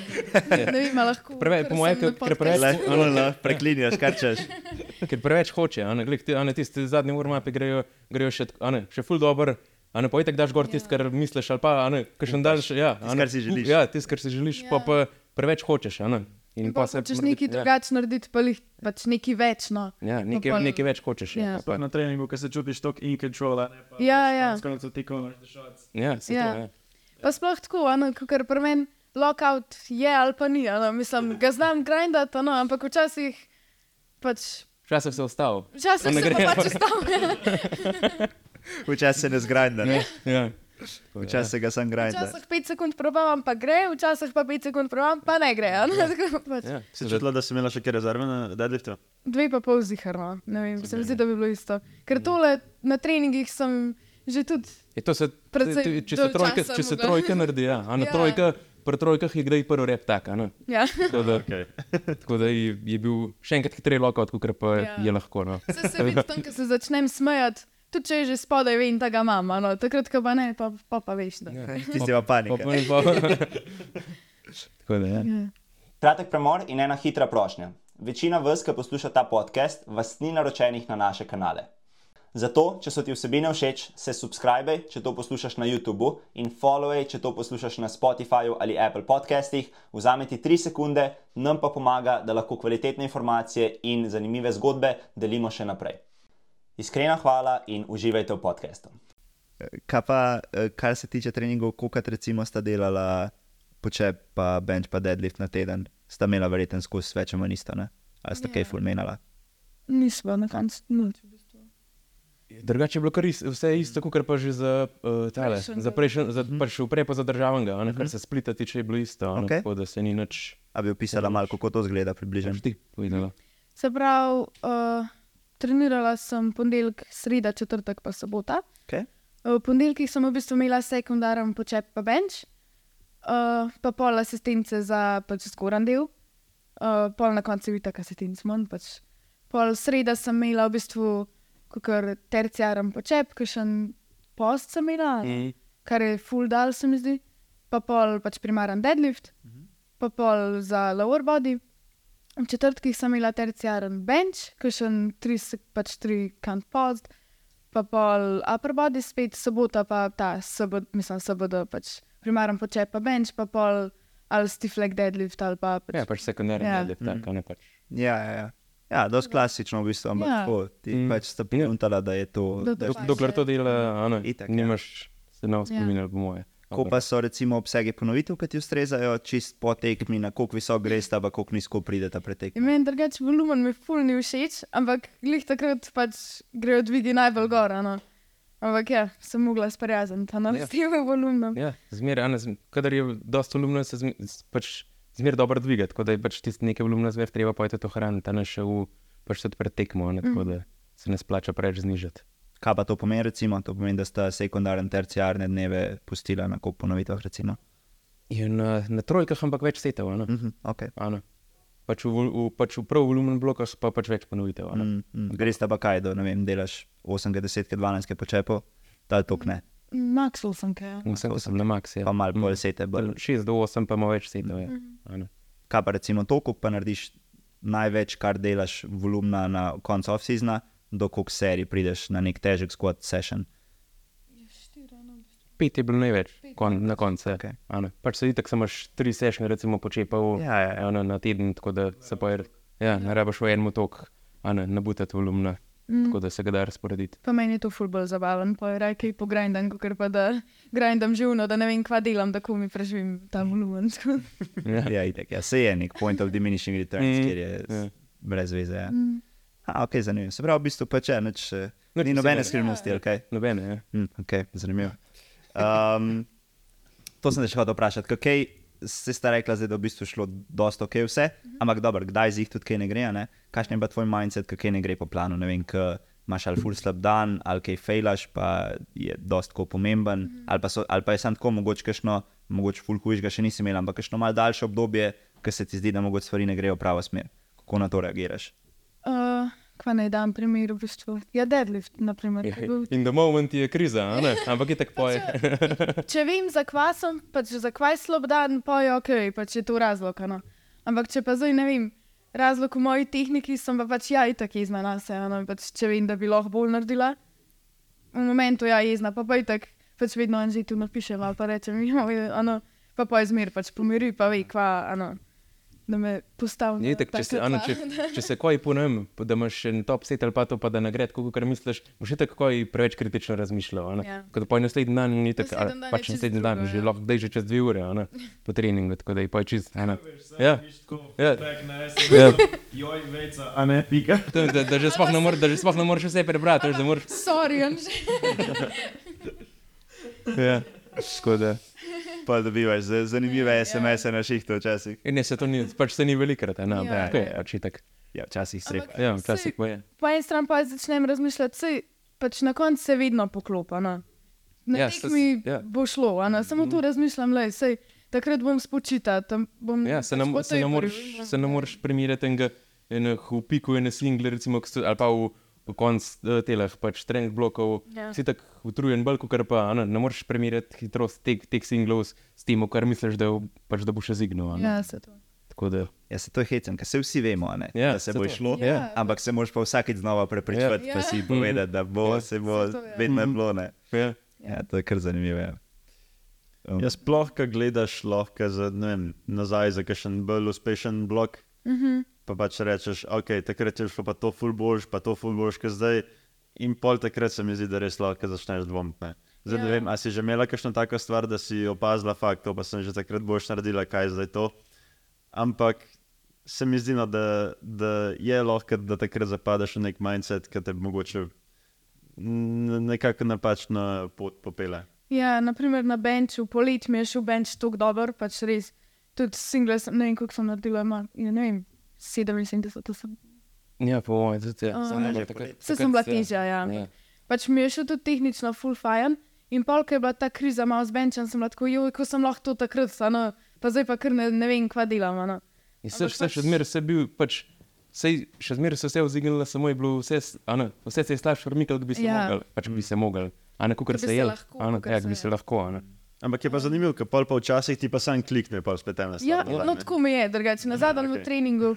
ne vem, a lahko. Preveč- po mojem, ker- ker preveč- no, preklinjaš, kar češ. Ker preveč hoče, a ne, glej, ti, a ne tisti zadnji urmapi grejo, grejo še, a ne, še ful dober. A ne pojtek daš gor tisto, kar misliš, ali pa, a ne, kakšen daljši, ja. a Tisto, ne, kar si želiš. Ja, tisto, kar si želiš, ja. pa, Ja. pa preveč hočeš, a ne. In pa se Če mrdi- nekaj ja. drugače narediti, pa jih pač nekaj več. No. Ja, nekaj, pol- nekaj več hočeš. Ja. Ja, na treningu, ko se čutiš tako in control. a ne, pa Ja, pač ja. konec koncev ti konaš dešati. ja, se Ja. to, ja. Pa sploh tako, ano, ker pri meni lockout je ali pa ni. Ano, mislim, ga znam grindati, ano, ampak včasih pač. Včasih se ostal. Včasih se pa pač ustavlja. Včasih se ne zgrajda, ne? Ja. Včasih se ga sam grajda. Včasih 5 sekund probavam, pa gre, včasih pa 5 sekund probavam, pa ne gre. tako pač. Ja. Si čutila, da si imela še kaj rezerve na deadliftu? Dve pa pol ziharno, ne vem, se mi zdi, da bi bilo isto. Ker tole na treningih sem že tudi. Je to se, ti- če se trojka, če se trojka naredi, ja. A na Ja. trojka, pri trojkah je kdaj prvi rep tak, a ne. Ja. Tako da, Okay. tako da je, je bil še enkrat hitreje lockout, kot pa Ja. ja. je lahko. No. Se se vidi tam, ko se začnem smejati, tudi če je že spodaj, vem, da ga imam, no, takrat, ko pa ne, pa pa, pa veš. Da. Ja. Tisti pa Pa, panika. pa, pa, tako da, ja. Ja. Kratek premor in ena hitra prošnja. Večina vas, ki posluša ta podcast, vas ni naročenih na naše kanale. Zato, če so ti vsebine všeč, se subscribe, če to poslušaš na YouTubu, in followaj, če to poslušaš na Spotifyju ali Apple podcastih. Vzame ti 3 sekunde, nam pa pomaga, da lahko kvalitetne informacije in zanimive zgodbe delimo še naprej. Iskrena hvala in uživajte v podkastu. Kaj pa, eh, kar se tiče treningov, koliko recimo sta delala počep, pa bench, pa deadlift na teden, sta imela verjetno skozi več ali manj isto, ne? Ali sta Ja. kaj fulmenala? Nismo na koncu nič. v bistvu. Drugače je bilo kar is, vse isto, kot pa že za uh, tale, za prejšnji, za, pač vprej pa za državnega, ne, kar se splita tiče, je bilo isto, a ne, tako da se ni nič A bi opisala malo, kako to zgleda približno? Se pravi, uh, trenirala sem ponedeljek, sreda, četrtek pa sobota. Okay. V ponedeljkih sem v bistvu imela sekundaren počep pa bench, uh, pa pol asistence za pač zgoran del, uh, pol na koncu je tako asistenc manj. Pač. Pol sreda sem imela v bistvu terciaren počep, kakšen post sem imela, Mm. kar je full dal se mi zdi, pa pol pač primaren deadlift, pa pol za lower body. V četrtkih sem imela terciaren bench, kakšen tri, sek- pač tri kant post, pa pol upper body spet, sobota pa ta, sobot, mislim, sobota pač primaren počep pa bench, pa pol ali stiff leg deadlift ali pa pač. Ja, pač sekundarni Ja. ja. deadlift, tak, a ne pač. Ja, ja, ja. Ja, dosti klasično v bistvu, ampak Ja. ja. tako, ti Mm. mm. pač sta ponuntala, da je to. Da Da, to da, pač Dokler je. to dela, a ne, Itak, ja. nimaš se na Ja. spominjal, po moje. Ko pa so recimo obsegi ponovitev, ki ti ustrezajo, čist po tekmi, na koliko visok greš, pa koliko nizko pridete pred tekmo. In meni drugače volumen mi ful ni všeč, ampak glih takrat pač grejo dvigi najbolj gor. No. Ampak ja, sem mogla sprijazniti, no, Ja. s tem volumenom. Ja, zmeraj, kadar je dosta volumna, se zm, s- pač zmeraj dobro dviga, tako da je pač tisti nekaj volumna zmer treba je to hraniti, ne še v, pač tudi pred tekmo, ne, tako da se ne splača preveč znižati. Kaj pa to pomeni, recimo? To pomeni, da sta sekundarne, terciarne dneve pustila na koliko ponovitvah, recimo. In na, na trojkah, ampak več setov, a ne. Mhm, okay. a ne. Pač v, v, pač v prav volumen blokah pa pač več ponovitev. a ne. mm, mm. Greš pa kaj, da ne vem, delaš 8, 10, 12 počepov, da to ne, Maxwell sem kaj. Vsem, ko sem na maks, ja. pa malo bolj sete. Bolj. 6 do 8 pa ima več setov, ja. a ne. Kaj pa recimo to, koliko pa narediš največ, kar delaš volumna na koncu off-seasona, do koliko serij prideš na nek težek squat session. Pet je bilo največ, kon, na koncu. Okay. Pač se itak samo tri sešne, recimo počepal Ja, ja, ja. eno na teden, tako da se pa ja, ne rabiš v enem tok, a ne, nabutati volumna. Mm. tako da se ga da razporediti. Pa meni je to ful bolj zabaven, pa je raj pogrindam, ker pa da grindam živno, da ne vem, kva delam, da ko mi preživim ta volumen. Ja. Ja, itek, ja, se je nek point of diminishing returns, Mm, kjer je ja. ja. brez veze. Ja. Mm. A, ok, zanimivo. Se pravi, v bistvu pa če, nič, eh, Nič ni nobene skrivnosti, ok. Nobene, ja. Hm, ok, zanimivo. Um, to sem te še hotel vprašati. Kaj se sta rekla, zdaj, da je v bistvu šlo dosta ok vse, ampak dobro, kdaj z jih tudi kaj ne gre, a ne? Kakšen je pa tvoj mindset, kaj ne gre po planu, ne vem, k imaš ali full slab dan, ali kaj fejlaš, pa je dost tako pomemben, ali pa, so, ali pa je sam tako mogoče kakšno, mogoče full hujšega še nisi imel, ampak kakšno malo daljše obdobje, ki se ti zdi, da mogoče stvari ne grejo v pravo smer. Kako na to reagiraš? Kva naj dam primer v bistvu? Ja, deadlift, naprimer. Ja, ke je bil- In the moment je kriza, ne? ampak je tako poje. Če vem, za kva sem, pač za kva je slab dan, pa je ok, pač je to razlog. No. Ampak če pa zdaj ne vem, razlog v moji tehniki sem pa pač ja, itak jezna na se, no, pač če vem, da bi lahko bolj naredila. V momentu ja, jezna, pa pa itak, pač vedno en že tu napišem, pa rečem, ja, ano, pa pa je zmer, pač pomiri, pa ve, kva, ano, da me postavi. Je tako, če se, ano, če, če se kaj ponovim, da imaš en top set ali pa to, pa da ne gre tako, kot misliš, boš še tako preveč kritično razmišljal. Ja. Kot pa naslednji dan, ni tako, je pač naslednji dan, drugo, že ja. lahko dej že čez dve ure, ne, po treningu, tako da je pa čist. ena. Ja. Ja. Ja. Joj, vejca, a ne, pika. To, Da, da že sploh ne moreš, da že sploh ne moreš vse prebrati, da moraš. Sorry, Anže. Ja. Tako da. Pa dobivaš z- zanimive SMS-e na šihtu včasih. In ne, se to ni, pač se ni velikrat, a ne, Ja, to je ja. očitek. Ja, včasih srep. Ampak- Ja, včasih pa je. po eni strani pa začnem razmišljati, sej, pač na koncu se vedno poklopa. No. Na Ja, ja, tekmi ja. ja. bo šlo, a ne. samo tu razmišljam, le, sej, takrat bom spočita. tam Bom Ja, se ne, pač se ne, moreš, se ne moreš primerjati enega, enega v piku, ene single, recimo, ali pa v, v koncu telah, pač trening blokov. Ja. Si tako utrujen, bolj kot pa, ne, ne moreš primerjati hitrost teh, teh singlov s, tem, kar misliš, da, pač, da bo še zignil. a ne. Ja, se to. Tako da, Ja, se to je hecem, ker se vsi vemo, ne, Ja, da se saj bo to. šlo. Ja. Ampak se moraš pa vsakeč znova prepričati, Ja. pa Ja. si povedati, da bo, Ja. se bo, Saj to je. vedno je bilo. Ne. ja. Ja, to je kar zanimivo. Ja. Um, Jaz sploh, ko gledaš lahko za, vem, nazaj za kakšen bolj uspešen blok, mm -hmm. Pa pač rečeš, ok, takrat je šlo pa to ful boljš, pa to ful boljš, kot zdaj. In pol takrat se mi zdi, da res lahko začneš dvomiti. ne. Zdaj ne Ja. vem, a si že imela kakšno tako stvar, da si opazila fakt, to pa sem že takrat boš naredila, kaj je zdaj to. Ampak se mi zdi, no, da, da je lahko, da takrat zapadeš v nek mindset, ki te mogoče nekako napačno pot popele. Ja, naprimer na benču, poleti mi je šel benč tako dober, pač res. Tudi single, ne vem, koliko sem naredila, ima, ja, ne vem, 77, to sem. ja po mojem, tudi ja. A. Samo, Že da takrat- Vse takrat sem bila se- težja, ja. Ja. Pač mi je šel tudi tehnično full fajn. In pol, ko je bila ta kriza malo z benčem, sem bila tako, joj, ko sem lahko to takrat, no, pa zdaj pa kar ne, ne vem, kva delam. No. In se, Ampak se še pač- zmeraj se bil, pač, sej, še zmeraj so se vzignili, samo je bilo vse, s- a ne, vse se je slabše kot bi se Ja. mogel, pač bi se mogel. A ne, kot bi se se je, lahko, ja, se bi se lahko, a ne. Ampak je pa zanimivo, ker pol pa včasih ti pa sam klikne, pa spet ena stvar. Ja, nazaj, no ne. tako mi je, drugače. Na zadnjem okej. okay. treningu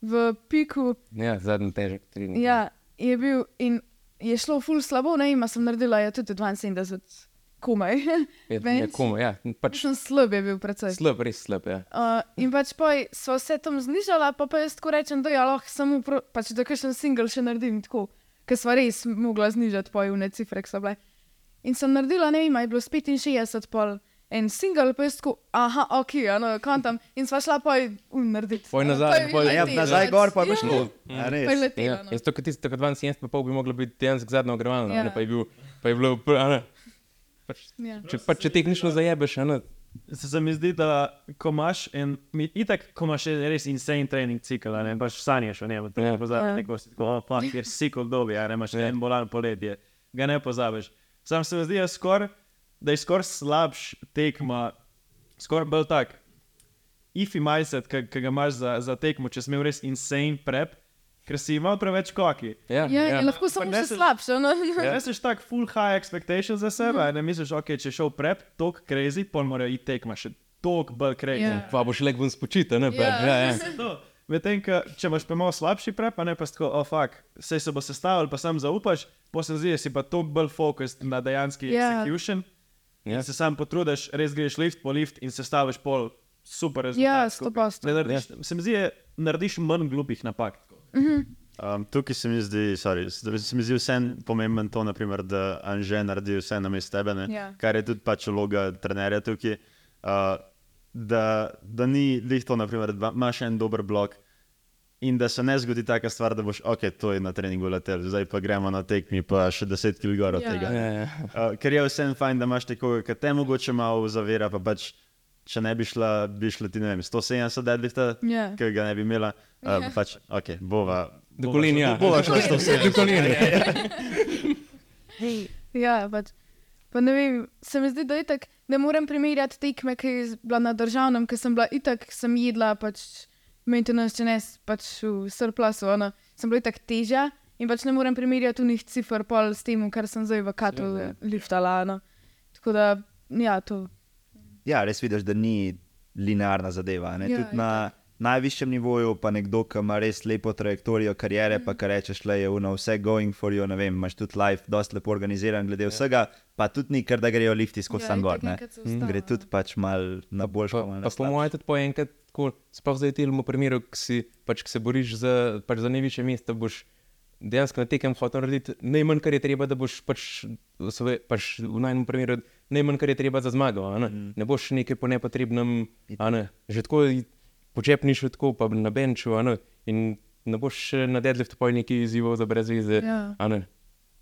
v piku Ja, zadnji težek trening. ja, je bil in je šlo full slabo, ne vem, a sem naredila ja, tudi 72 komaj. je, je komu, ja, pač Pač slab je bil predvsej. slab, res slab, ja. Uh, in pač poj so vse tam znižala, pa, pa jaz tako rečem, da ja, lahko samo, pač, da kakšen single še naredim tako, ker smo res mogla znižati pojune cifre, ki so bile. In sem naredila, ne vem, je bilo s 65 pol. En single, pa jaz tako, aha, ok, ano, kontam. In sva šla pa um, narediti. Poj nazaj, Pa je poj- A ja, letela, nazaj pač, gor pa bo ja, šlo. A res? Pa je letela. Ja, no. jaz to, kot tisto, kot 72, pa pol bi moglo biti dejansko zadnjo ogrevalno, Ja. ja. pa je bil, pa je bilo, pr- a ne. Pač, Ja. če, pač, če tehnično zajebeš, a ne, Se, se mi zdi, da ko imaš en, mi- itak, ko imaš en res insane trening cikl, a ne pač sanjaš o njem, to Ja. ne pozabiš, Ja. neko si tako, oh, fuck, je sikl dobi, a ne imaš Ja. en bolan poletje, ga ne pozabiš. Sam se mi zdi, skor, da je skoraj slabš tekma, skoraj bolj tak. Ifi mindset, ki ga imaš za, za tekmo, če si imel res insane prep, ker si imel preveč koki. ja, Ja, ja. in lahko samo še slabše. No? Ja. Si tak full high expectations za sebe, mm. ne misliš, ok, če šel prep, tok crazy, pol mora iti tekma še tok bolj crazy. Ja. Pa boš leg bom spočita, ne, pa, Ja. ja, ja. To. Medtem, če imaš pa malo slabši prep, pa ne pa tako, oh, fuck, vse se bo sestavil, pa sam zaupaš, posebej zdi, si pa toliko bolj fokused na dejanski Ja. execution. Ja. In se sam potrudiš, res greš lift po lift in sestaviš pol super rezultat. Ja, skupaj. 100%. Ne narediš- Se mi zdi, da narediš manj glupih napak. Um, tukaj se mi zdi, sorry, se mi zdi vsem pomemben to, naprimer, da Anže naredi vse na mestu tebe, ne? Ja. kar je tudi pač vloga trenerja tukaj. Uh, da, da ni lih to, naprimer, da imaš en dober blok in da se ne zgodi taka stvar, da boš, ok, to je na treningu letel, zdaj pa gremo na tekmi, pa še 10 kg od Ja. tega. Ja, ja. Uh, ker je vsem fajn, da imaš nekoga, ki te mogoče malo zavira, pa pač, če ne bi šla, bi šla ti, ne vem, 170 deadlifta, Ja. ki ga ne bi imela, uh, Ja. pač, ok, bova. Do bova kolin, šla- ja. Bova šla 170. Do kolin. Ja, pač. Pa ne vem, se mi zdi, da je tako, ne morem primerjati tekme, ki je bila na državnem, ker sem bila itak, sem jedla pač maintenance, če ne pač v surplusu, ono, sem bila itak težja in pač ne morem primerjati unih cifr pol s tem, kar sem zdaj v katu liftala. No. Tako da, ja, to. Ja, res vidiš, da ni linearna zadeva. Ne? Ja, Tudi na najvišjem nivoju, pa nekdo, ki ima res lepo trajektorijo kariere, pa kar rečeš, le je uno, vse going for you, ne vem, imaš tudi life, dosti lepo organiziran glede vsega, pa tudi ni, ker da grejo lifti skozi Ja, sam gor. ustavi, Gre no. tudi pač mal na boljšo. Pa, pa po mojem, tudi po enkrat, tako, sploh zdaj v primeru, ki si, pač, ki se boriš za, pač za najvišje mesto, boš dejansko na tekem hotel narediti najmanj, kar je treba, da boš pač, v svoje, pač v najmanjem primeru najmanj, kar je treba za zmago. a Ne, mm. ne boš nekaj po nepotrebnem, a ne, že tako počepniš, tako pa na benču, in ne boš še na deadliftu poj neki izzivov za brez veze. Ja.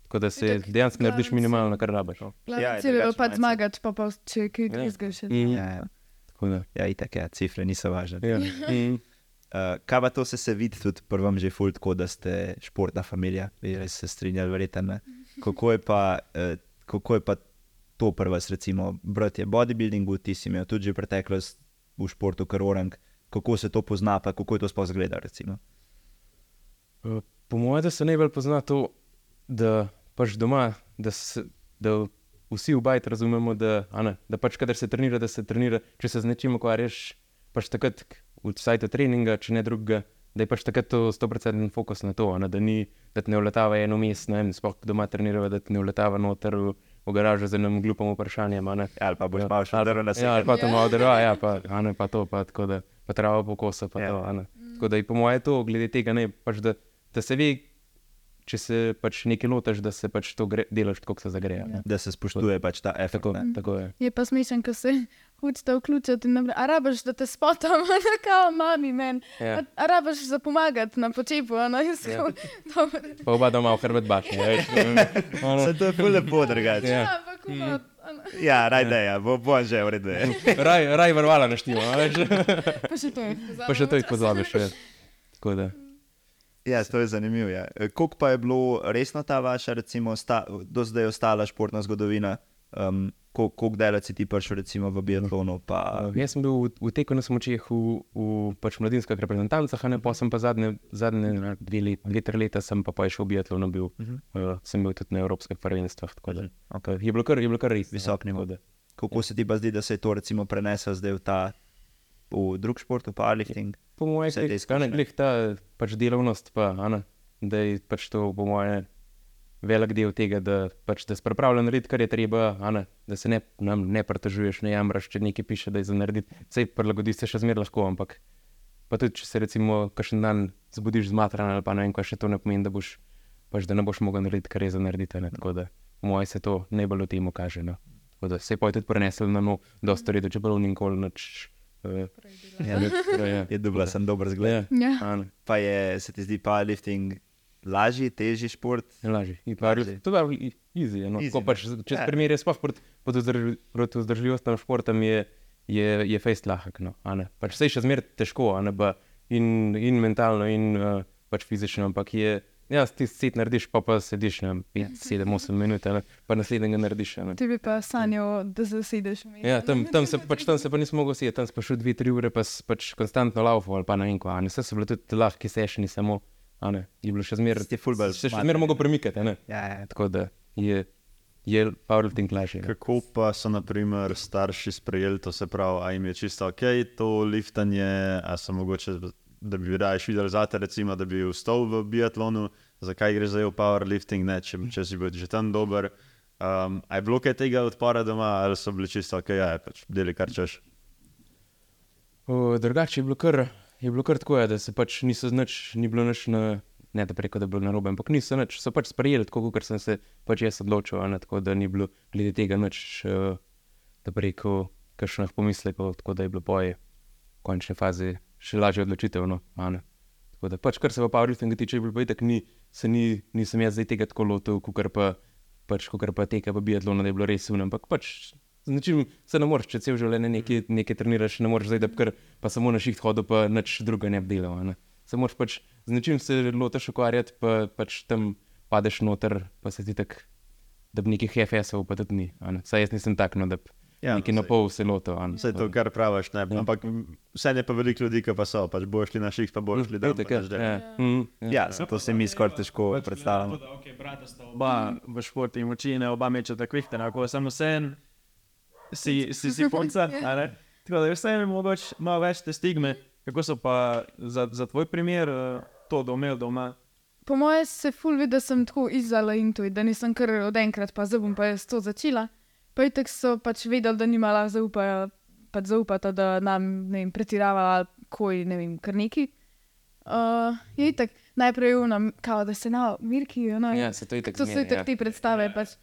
Tako da se Itak, dejansko narediš minimalno, kar rabiš. no. Ja, cilj je mindset. zmagati, pa pa če kaj Ja. izgaš. Mm. Ja, ja. Tako da, ja, itak, ja, cifre niso važne. ja. mm. Uh, kaj pa to se, se vidi tudi prvem že fult, tako da ste športna familija, bi res se strinjali, verjetno. Kako je pa, uh, kako je pa to pri vas, recimo, brat je bodybuildingu, ti si imel tudi že preteklost v športu, kar orang, kako se to pozna, pa kako je to sploh zgleda, recimo. Uh, Po mojem, da se najbolj pozna to, da pač doma, da, se, da vsi v bajtu razumemo, da, ne, da pač kadar se trenira, da se trenira, če se z nečim ukvarjaš, pač takrat v sajtu treninga, če ne drugega, da je pač takrat to 100% fokus na to, ne, da, ni, da ne uletava eno mest, ne vem, sploh doma trenirava, da ne uletava noter v, v garažo z enim glupim vprašanjem. a ne. Ali pa boš Ja, malo šel drvo na Ja, sebe. ali pa to malo drva, ja, pa, a ne pa to, pa tako da pa trava pokosa, pa Ja. ja. to. Tako da je po mojem to, glede tega, ne, pač da, da se ve, če se pač nekaj lotaš, da se pač to gre, delaš kot se zagreje. Ja. Da se spoštuje pač ta efekt. Tako, ne. tako je. Je pa smešen, ko se hočete vključiti in naprej. A rabaš, da te spotam, da kao mami men. Ja. A, a rabaš za pomagati na počepu, a na jaz Ja. kao, dobro. Pa oba doma v. Ja, veš, ono, Se to je ful lepo drugače. Ja. Ja, pa kuma, a ne. Ja, raj da je, bo, bo že v redu. je. raj, raj vrvala naštimo, a veš. pa še to je. pa še to jih pozabiš. Ja. Tako da. Ja, to je zanimivo. Ja. Koliko pa je bilo resno ta vaša, recimo, sta, do zdaj ostala športna zgodovina? Um, kol- Koliko delov si ti prišel, recimo, v biatlonu? Pa, Uh, jaz sem bil v, v teku na smočeh v, v pač mladinskih reprezentancah, ne pa sem pa zadnje, zadnje dve, let, dve, tri leta sem pa, pa šel v biatlonu, bil, uh -huh. uh, sem bil tudi na evropskih prvenstvih. tako da, okay. Je bilo kar, je bilo kar res. Visok no, nivo. Kako se ti pa zdi, da se je to recimo prenesel zdaj v ta v drug šport, v powerlifting? Po mojem, Vse a ne, izkušnje. glih ta pač delovnost, pa, a ne, da je pač to po mojem velik del tega, da, pač, da si pripravljen narediti, kar je treba, a ne, da se ne, ne pretežuješ, ne jamraš, če nekaj piše, da je za narediti. Sej prilagodiš se še zmeraj lahko, ampak pa tudi, če se recimo kakšen dan zbudiš zmatran ali pa ne vem, kaj še to ne pomeni, da, boš, pač, da ne boš mogel narediti, kar je za narediti. a Ne, tako da, po mojem, se to najbolj v tem kaže. No. Tako da se je pa tudi prenesel na nov, dosta redo, čeprav nikoli nič. Uh, Ja, ja, je dobila sem dober zgled. ja. Ja. Pa je, se ti zdi powerlifting lažji, težji šport? Je. Je res- To je easy. je, No. Easy, pač, če Ja. se primerja sploh proti proti vzdrž- proti vzdržljivostim športom, je, je, je fejst lahek. No, pač vse je še zmeraj težko, a ne pa in, in mentalno, in uh, pač fizično, ampak je. Ja, ti set narediš, pa pa sediš na 5, 7, 8 minut, ne, pa naslednjega narediš. a ne. Ti bi pa sanjal, da zasedeš mi. Ja, tam, tam, se, pač, tam se pa nisem mogel sedeti, tam sem pa šel 2-3 ure, pa s- pač konstantno laufal ali pa vem, kaj. Vse so bile tudi lahke sešni, samo, a ne, je bilo še zmeraj. Si ful bolj Se še zmeraj mogel premikati, a ne. Ja, ja. Tako da je, je powerlifting lažje. Kako pa so naprimer, starši sprejeli to, se pravi, a jim je čisto ok, to liftanje, a so mogoče, da bi raje videli zate, recimo, da bi vstal v biatlonu, zakaj gre zdaj v powerlifting, ne, če, če si bil že tam dober. Um, a je bilo kaj tega odpora doma, ali so bili čisto ok, ja, pač deli kar češ. O, Drugače je bilo kar, je bilo kar tako, ja, da se pač niso znač, ni bilo nič na, ne da preko, da bi bilo narobe, ampak niso nič, so pač sprejeli tako, kot sem se pač jaz odločil, ne, tako da ni bilo glede tega nič, uh, da preko kakšnih pomislekov, tako da je bilo boje v končni fazi še lažje odločitev. No, tako da pač, kar se pa powerliftinga tiče, je bilo pa itak, ni, se ni, nisem jaz zdaj tega tako lotil, kot pa, pač, pa teka, pa biatlona, da je bilo res uno, ampak pač. Z način se ne moreš, če cel življenje nekaj, nekaj treniraš, ne moreš zdaj, da bi kar pa samo na šiht hodil, pa nič druga ne bi delal. Ne. Se moraš pač z nečim se lotiš ukvarjati, pa pač tam padeš noter, pa se ti tak, da bi nekih FS-ov pa tudi ni. Saj jaz nisem tak, no, da bi Ja, ja, nekaj na pol se lotil. Vse to, kar praviš, ne. Ja. Ampak vse je pa veliko ljudi, ki pa so, pač boš šli na šiht, pa boš šli tam. itak, pa ja, ja, mm, ja. Ja, se to se mi skoraj težko predstavljamo. Tako da, okay, brata sta oba v športu in moči, ne oba mečeta kvihtena, ko sem vsem, si, si, si punca. Tako da je vseeno mogoče malo več te stigme. Kako so pa za, za tvoj primer to domel doma? Po mojem se ful vidi, da sem tako izzala intuit, da nisem kar od enkrat, pa zdaj bom pa jaz to začela. Pa itek so pač vedeli, da nimala zaupajo, pač zaupata, da nam ne vem, pretirava koj, ne vem, kar neki. Uh, je itek najprej unam, kao da se na mirki, no, Ja, se to itak to so itek ja. te predstave. Pač.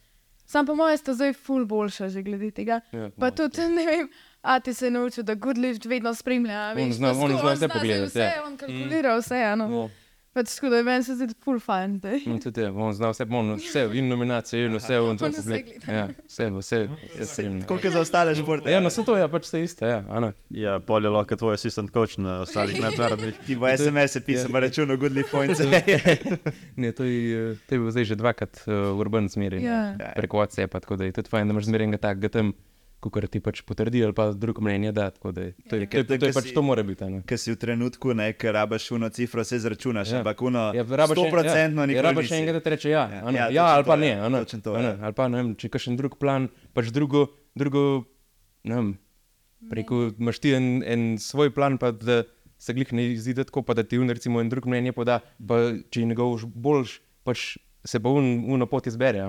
Sam po mojem sta zdaj ful boljša že glede tega. Ja, Pa tudi, ne vem, a ti se je naučil, da good lift vedno spremlja. On veš, zna- pa on sko- zna vse zdaj pogledati, Vse, ja. on kalkulira vse, ano. No, Pač tako da je meni se zdi ful fajn zdaj. in tudi je, on zna vse, on vse, in nominacije, in vse, on On to vse pogled. gleda. Ja, vse, vse, sem. Koliko za ostale športe? Ja, no, se to je pač vse isto, ja, a ne. Ja, pol je lahko tvoj asistent coach na ostalih mednarodnih. Ti bo SMS-e pisal, pa računo Goodly Points. Ne, to je, to je bil zdaj že dvakrat uh, urban zmeri. Ja. Preko WhatsAppa, tako da je tudi fajn, da imaš zmeraj takega tam, kot ti pač potrdi ali pa drugo mnenje da. tako da je- To je, to je, to je, to je pač to mora biti. Ker si v trenutku, ker rabaš uno cifro, se zračunaš, Ja. ampak uno Ja, rabiš en- 100% ja, nikoli ja, nisi. še enkrat, da reče ja, Ja, a ne, ja, ja, ali pa to ne, je, a ne, točno to a ne, je. ali pa ne vem, če kakšen drug plan, pač drugo, drugo ne vem, preko imaš ti en, en svoj plan, pa da se glih ne izide tako, pa da ti un recimo en drug mnenje poda, pa če je njegov boljš, pač se pa un, uno pot izbere,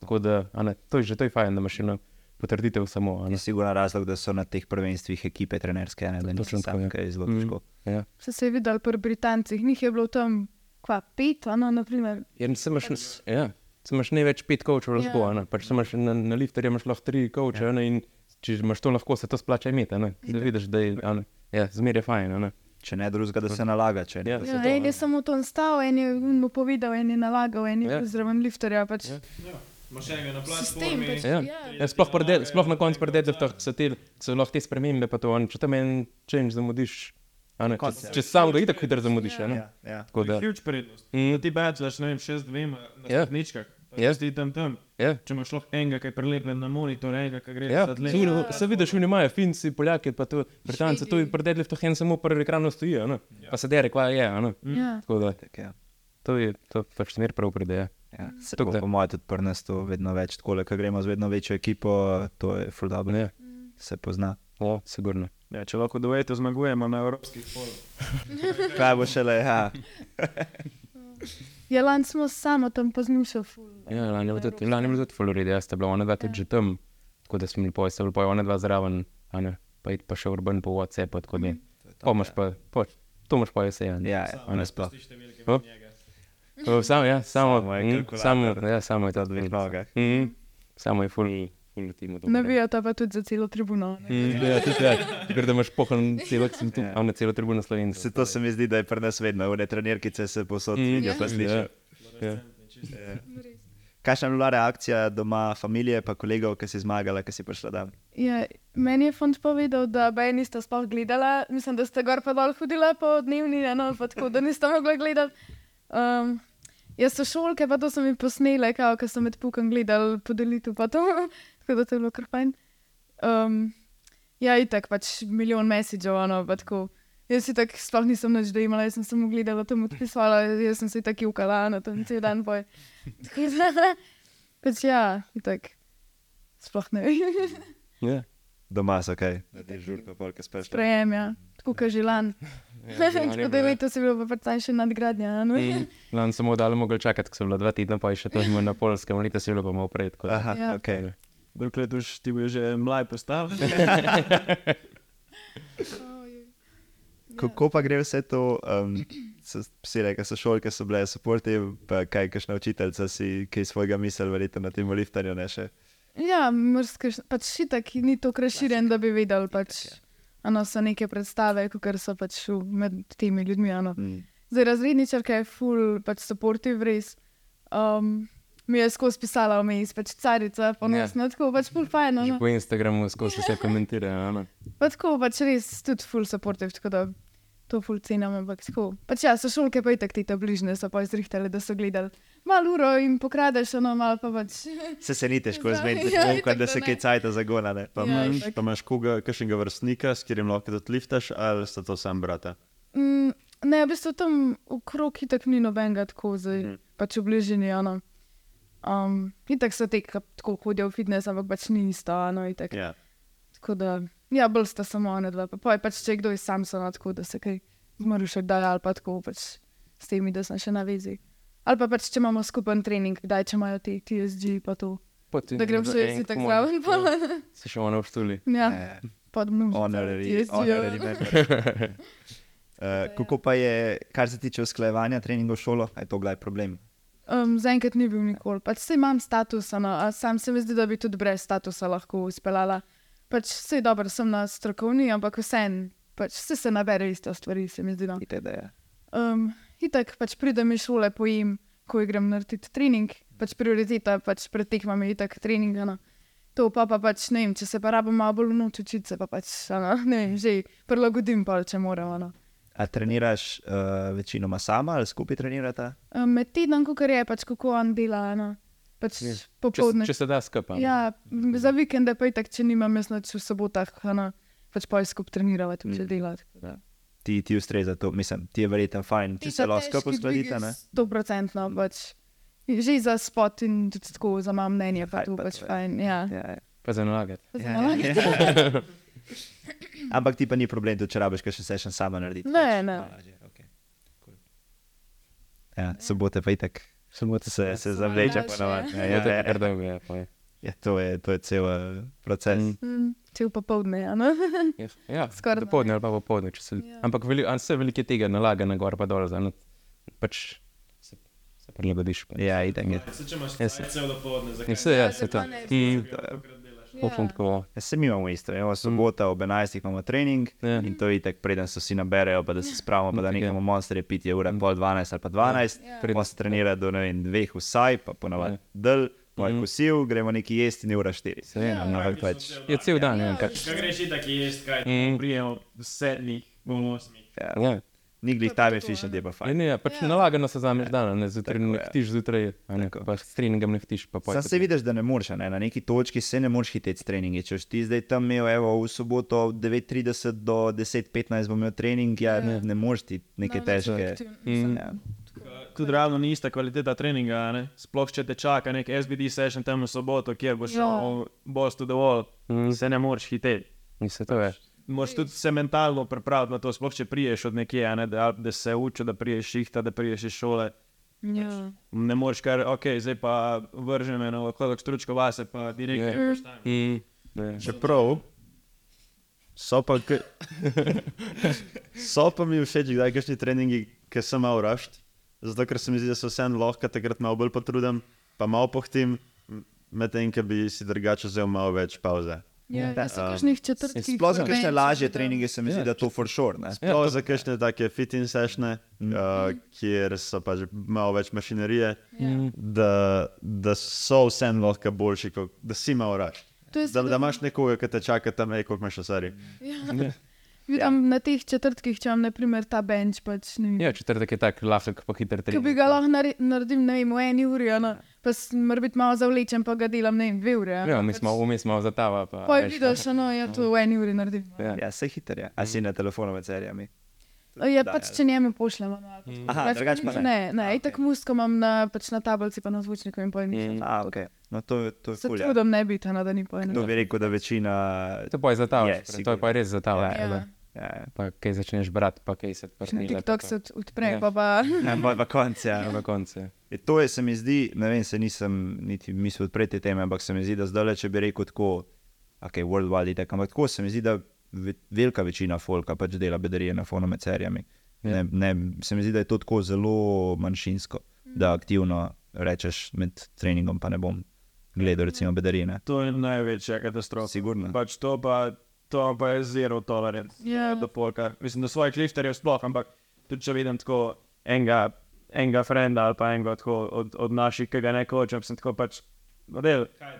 tako da, ne, to je že to je fajn, da imaš eno potrditev samo, ne. Je sigurno razlog, da so na teh prvenstvih ekipe trenerske, ne, da niso tako, ja. kaj je zelo Mm. težko. Ja. Vse se je videl pri Britancih, njih je bilo tam kva pet, ano, naprimer. Ja, se imaš, ja, se imaš največ pet kočev lahko, Ja. ja. pač se imaš na, na lifterju imaš lahko tri koče, ja. in če imaš to lahko, se to splača imeti, ne. da vidiš, da je, a ne, ja, zmeraj je fajn. ne. Če ne drugega, da se nalaga. Če ne. Ja, Ja, en je samo to stal, en je mu povedal, en je nalagal, en je Ja. bil zraven lifterja. Pač. Ja. Na Sistem pač. Ja. Ja, sploh, pri del, sploh na koncu pri deadliftah so, te, so lahko te spremembe, pa to, ne, če tam en change zamudiš, a ne, če, ja. če sam ga itak hitro zamudiš, a ne. Ja, ja. Tako To je da, ključ prednost. Mm. Ti bečlaš, ne vem, šest dvema na Ja. stopničkah. Ja. Ja. Ti tam tam. ja. Če imaš lahko enega, ki je prilepljen na monitor, enega, ki gre Ja, za tle. se, se vidiš, oni imajo Finci, Poljaki, pa to Britanci, tu pri deadliftu en samo pri ekranu stoji, a ne. pa se dere, kva je, a ne. Ja. Tako da, Tak, ja. to je, to pač smer prav pride, ja. Ja, se Tako po mojem tudi pri nas to vedno več, tako da gremo z vedno večjo ekipo, to je full dobro, Ja, se pozna. o, sigurno. Ja, če lahko duetu zmagujemo na evropskih polih. Kaj bo šele, ja. Ja, lani smo samo tam pa še ful. Ja, lani je bilo tudi, lani je bilo tudi Florida, jaz sta bila ona dva tudi že tam, tako da smo bili poje, sta bila poje ona dva zraven, a ne, pa id pa še urban po WhatsAppu, tako da, pa imaš pa, pa, to imaš pa vse, ja. Ja, ja, A ne, sploh. Samo, ja, samo, Samo je mm, samo, ja, samo je to Na dveh nogah. Mm, samo je dobro. Navijata pa tudi za celo tribuno. ne. Mm, ja, tudi ja, ker da imaš pohran celo, sem tu, Ja. a ne celo tribuno slovencev. Se to se mi zdi, da je pri nas vedno, v ne trenirkice se posod Mm, vidijo, pa ja. slišijo. Ja. Kakšna je bila reakcija doma, familije, pa kolegov, ki si zmagala, ki si prišla tam? Ja, meni je fant povedal, da bej nista sploh gledala, mislim, da ste gor pa dol hodila po dnevni, eno, pa tako, da nista mogla gledati. Um, jaz so šolke, pa to so mi posnele, ker sem med pukom gledal podelitev, pa to, tako da to je bilo kar fajn. Um, ja, itak pač milijon mesičev, ono, pa tako. Jaz si tako sploh nisem nič dojemala, jaz sem samo gledala, tam odpisala, jaz sem se tako ukala na tem cel dan boj. Tako da, pač ja, itak, sploh ne vem. Ja. Doma so kaj, da ti žurko, polka speš. Sprejem, ja. Tako kot že lani. Ja, Tako da je bilo pa predvsem še nadgradnja. No? Mm, Lani smo dali mogli čakati, ko so bila dva tedna, pa je še to imel na polskem, letos je bilo pa malo da- Aha, Ja. ok. Drug let už ti bo že mlaj postal. Kako pa gre vse to, um, so vsi rekli, so šolke so bile supportive, pa kaj, kakšna učiteljica si kaj svojega misel, verjetno na tem liftanju ne še. Ja, mrske, pač šitak ni tako razširjen, da bi vedel. Pač, ano, so neke predstave, kot so pač med temi ljudmi. Ano. Mm. Zdaj, razredničarka je full, pač supportive res. Um, mi je skozi pisala vmes, pač carica, ponosna, yeah. tako pač full fajn. Ano. po Instagramu skozi vse komentirajo. no. Pa tako pač res tudi full supportive, tako da to full cenim, ampak tako. Pač ja, so šolke pa itak ti ta bližne, so pa izrihtali, da so gledali malo uro in pokradeš, ono malo pa pač. Se se ni težko zmeniti, ja, ja, da da se kaj cajta zagona. Ne? Pa Ja, imaš, itak. pa imaš koga, kakšnega vrstnika, s katerim lahko tudi liftaš, ali sta to sam brata? Mm, ne, v bistvu tam okrog itak ni nobenega tako, zdaj mm. pač v bližini. Ano. Um, itak so te, ki tako hodijo v fitness, ampak pač ni isto, ano, itak. Ja. Tako da, ja, bolj sta samo ona dva. Pa poj, pač če je kdo iz Samsona, tako da se kaj zmoriš, kdaj ali pa tako pač s temi, da sem še na vezi. Ali pa pač, če imamo skupen trening, kdaj če imajo ti TSG, pa to. Potem Da grem še jaz tako zraven. pa- Se še ono vštuli. Ja, Eh, pod mnom. Honorary, honorary member. Uh, kako pa je, kar se tiče usklajevanja treningov v šolo, je to glavni problem? Um, Zaenkrat ni bil nikoli. Pač se imam status, no, a sam se mi zdi, da bi tudi brez statusa lahko uspela. Pač je dobro, sem na strokovni, ampak vseeno, pač vse se nabere iste stvari, se mi zdi. No. Itd., ja. Um, Itak pač pridem iz šole, pojim, ko grem narediti trening, pač prioriteta pač pred tekmami je itak trening. No. To pa, pa pač ne vem, če se pa rabim malo bolj noč učiti, se pa pač ano, ne vem, že prilagodim pa, če moram. No. A treniraš uh, večinoma sama ali skupaj trenirata? Um, med tednom, ko je pač kako on dela, no. pač Ja. Če, popoldne. če se da skupaj. Ja, za vikende pa je tako, če nimam jaz noč v sobotah, ano, pač pa je skupaj trenirati, tudi če Mm. delati. Ti, ti ustreza to, mislim, ti je verjetno fajn, če se lahko uskladite. ne? Sto procentno, pač. Že za spot in tudi tako za moje mnenje, pa Fajn to pa pač to je. fajn. Ja. Ja, ja. Pa za nalagati. Pa za Ja, ja. Ampak ti pa ni problem, če rabiš še session sama narediti. Ne, pač. ne. A, lažje, okej. Cool. Ja, sobote pa itak Sobote se, se zavleče Daljše, ponavadi. ja. Ja, Ja, ja, ja, to, je, to je cel uh, proces. Mm. Mm, Cel popoldne, ja. Ja, ja Skoraj da. dopoldne ali pa popoldne. če Se, Ja. Ampak veli, an se veliko tega nalaga na gor pa dol, zdaj, no, pač se, se prilagodiš. Pa. Ja, itak je. Se če imaš Jaz- cel dopoledne, Ja, zakaj? se, ja, se to. pa ne. Mm, Ja. Tako. Ja, se mi imamo isto, evo, sobota ob 11. imamo trening Ja. in to je itak, preden se vsi naberejo, pa da se spravimo, pa da nekamo monsterje piti, je ura pol 12 ali pa 12, Ja. pa se trenira do ne vem, dveh vsaj, pa ponavadi Ja. del, pa je Mhm. kosil, gremo neki jesti in je ura 4. Se je, Ja. no, Ampak pač, je cel dan. Ja, kaj, Kaj greš itak jesti, kaj Mm. prijemo v sedmih, v osmih. ja, ja. ni glih time to, efficient, ne. je pa Ja, fajn. ne, ja, pač Ja. nalagano se zameš dan, ne, zjutraj Tako, ne ja. htiš, zjutraj, ne, pa s treningom ne htiš, pa Sam pojdi. se vidiš, da ne moreš, ne? na neki točki se ne moreš hiteti s treningi. Če ti zdaj tam imel, evo, v soboto od 9:30 do 10:15 bom imel trening, ja, ne, Ja. ne moreš ti neke No, težke. Mm. Ja. Tudi realno ni ista kvaliteta treninga, a ne? sploh če te čaka nek SBD session tam v soboto, kjer boš Ja. šel boss to the wall, Mm. se ne moreš hiteti. Je. Moraš tudi se mentalno pripraviti na to, sploh če priješ od nekje, a ne, da, da se uči, da priješ šihta, da priješ iz šole. Ja. Ne moreš kar, ok, zdaj pa vržem eno hodok stručko vase, pa direktno. Ja. postavim. Mm. Ne. Čeprav so pa, k... so pa mi všeč, kdaj kakšni treningi, ki sem malo rašt. Zato, ker se mi zdi, da se vseeno lahko takrat malo bolj potrudim, pa malo pohtim, medtem, ko bi si drugače vzel malo več pauze. Ja, Da. ja, so kakšnih četrtkih. Sploh za kakšne lažje treninge se mi zdi, Ja. da to for sure. Ne? Ja, Sploh to- za kakšne take fitting sešne, uh, kjer so pač malo več mašinerije, Ja. da, da so vseeno lahko boljši, kot da si malo je Da, da imaš nekoga, ki te čaka tam, koliko imaš osari. Ja. Vidim na teh četrtkih, če imam naprimer ta bench, pač. Ja, četrtek je tak lahek, pa hiter Ki trening. bi ga lahko nare- naredim ne vem, v eni uri, ano, pa mora biti malo zavlečen, pa ga delam ne vem, dve uri. ano. Ja, mi smo vmes malo zatava. Pa, Pa veš, vidiš, no, ja, to v eni uri naredim. Ja. Ja, se hiter je. A si na telefonu med serijami? Ja, Da, pač ja. če njemu pošljem. ano, ali pa tako. Aha, Drugače drugače pa nič ne. Ne, ne, okej. musko imam na, pač na tablici, pa na zvočniku in pojem. Mm. Mm. A, ok. No, to, to je Se ful. Ja. ne biti, ano, da ni pojem. To bi rekel, da večina. To pa je zatava, Je, to je pa res zatava. Ja, Ja, Ja. Ja, ja. Pa kaj začneš brati, pa kaj se Na odprne. TikTok se od- odpre, Ja. pa pa. Ja, pa pa konc, ja. Na koncu. ja. Je, to je, se mi zdi, ne vem, se nisem niti mislil odpreti te teme, ampak se mi zdi, da zdaj, če bi rekel tako, ok, worldwide, itak, ampak tako se mi zdi, da ve, velika večina folka pač dela bedarije na fonu med serijami. Ne, ne, se mi zdi, da je to tako zelo manjšinsko, da aktivno rečeš med treningom, pa ne bom gledal, recimo, bedarine. To je največja katastrofa. Sigurno. Pač to, pa, to pa je zero tolerance. Ja. Do polka. Mislim, da svojih lifterjev sploh, ampak tudi če vidim tako enega, enega frenda ali pa enega tako od, od naših, ki ga ne hočem, sem tako pač model. Ja,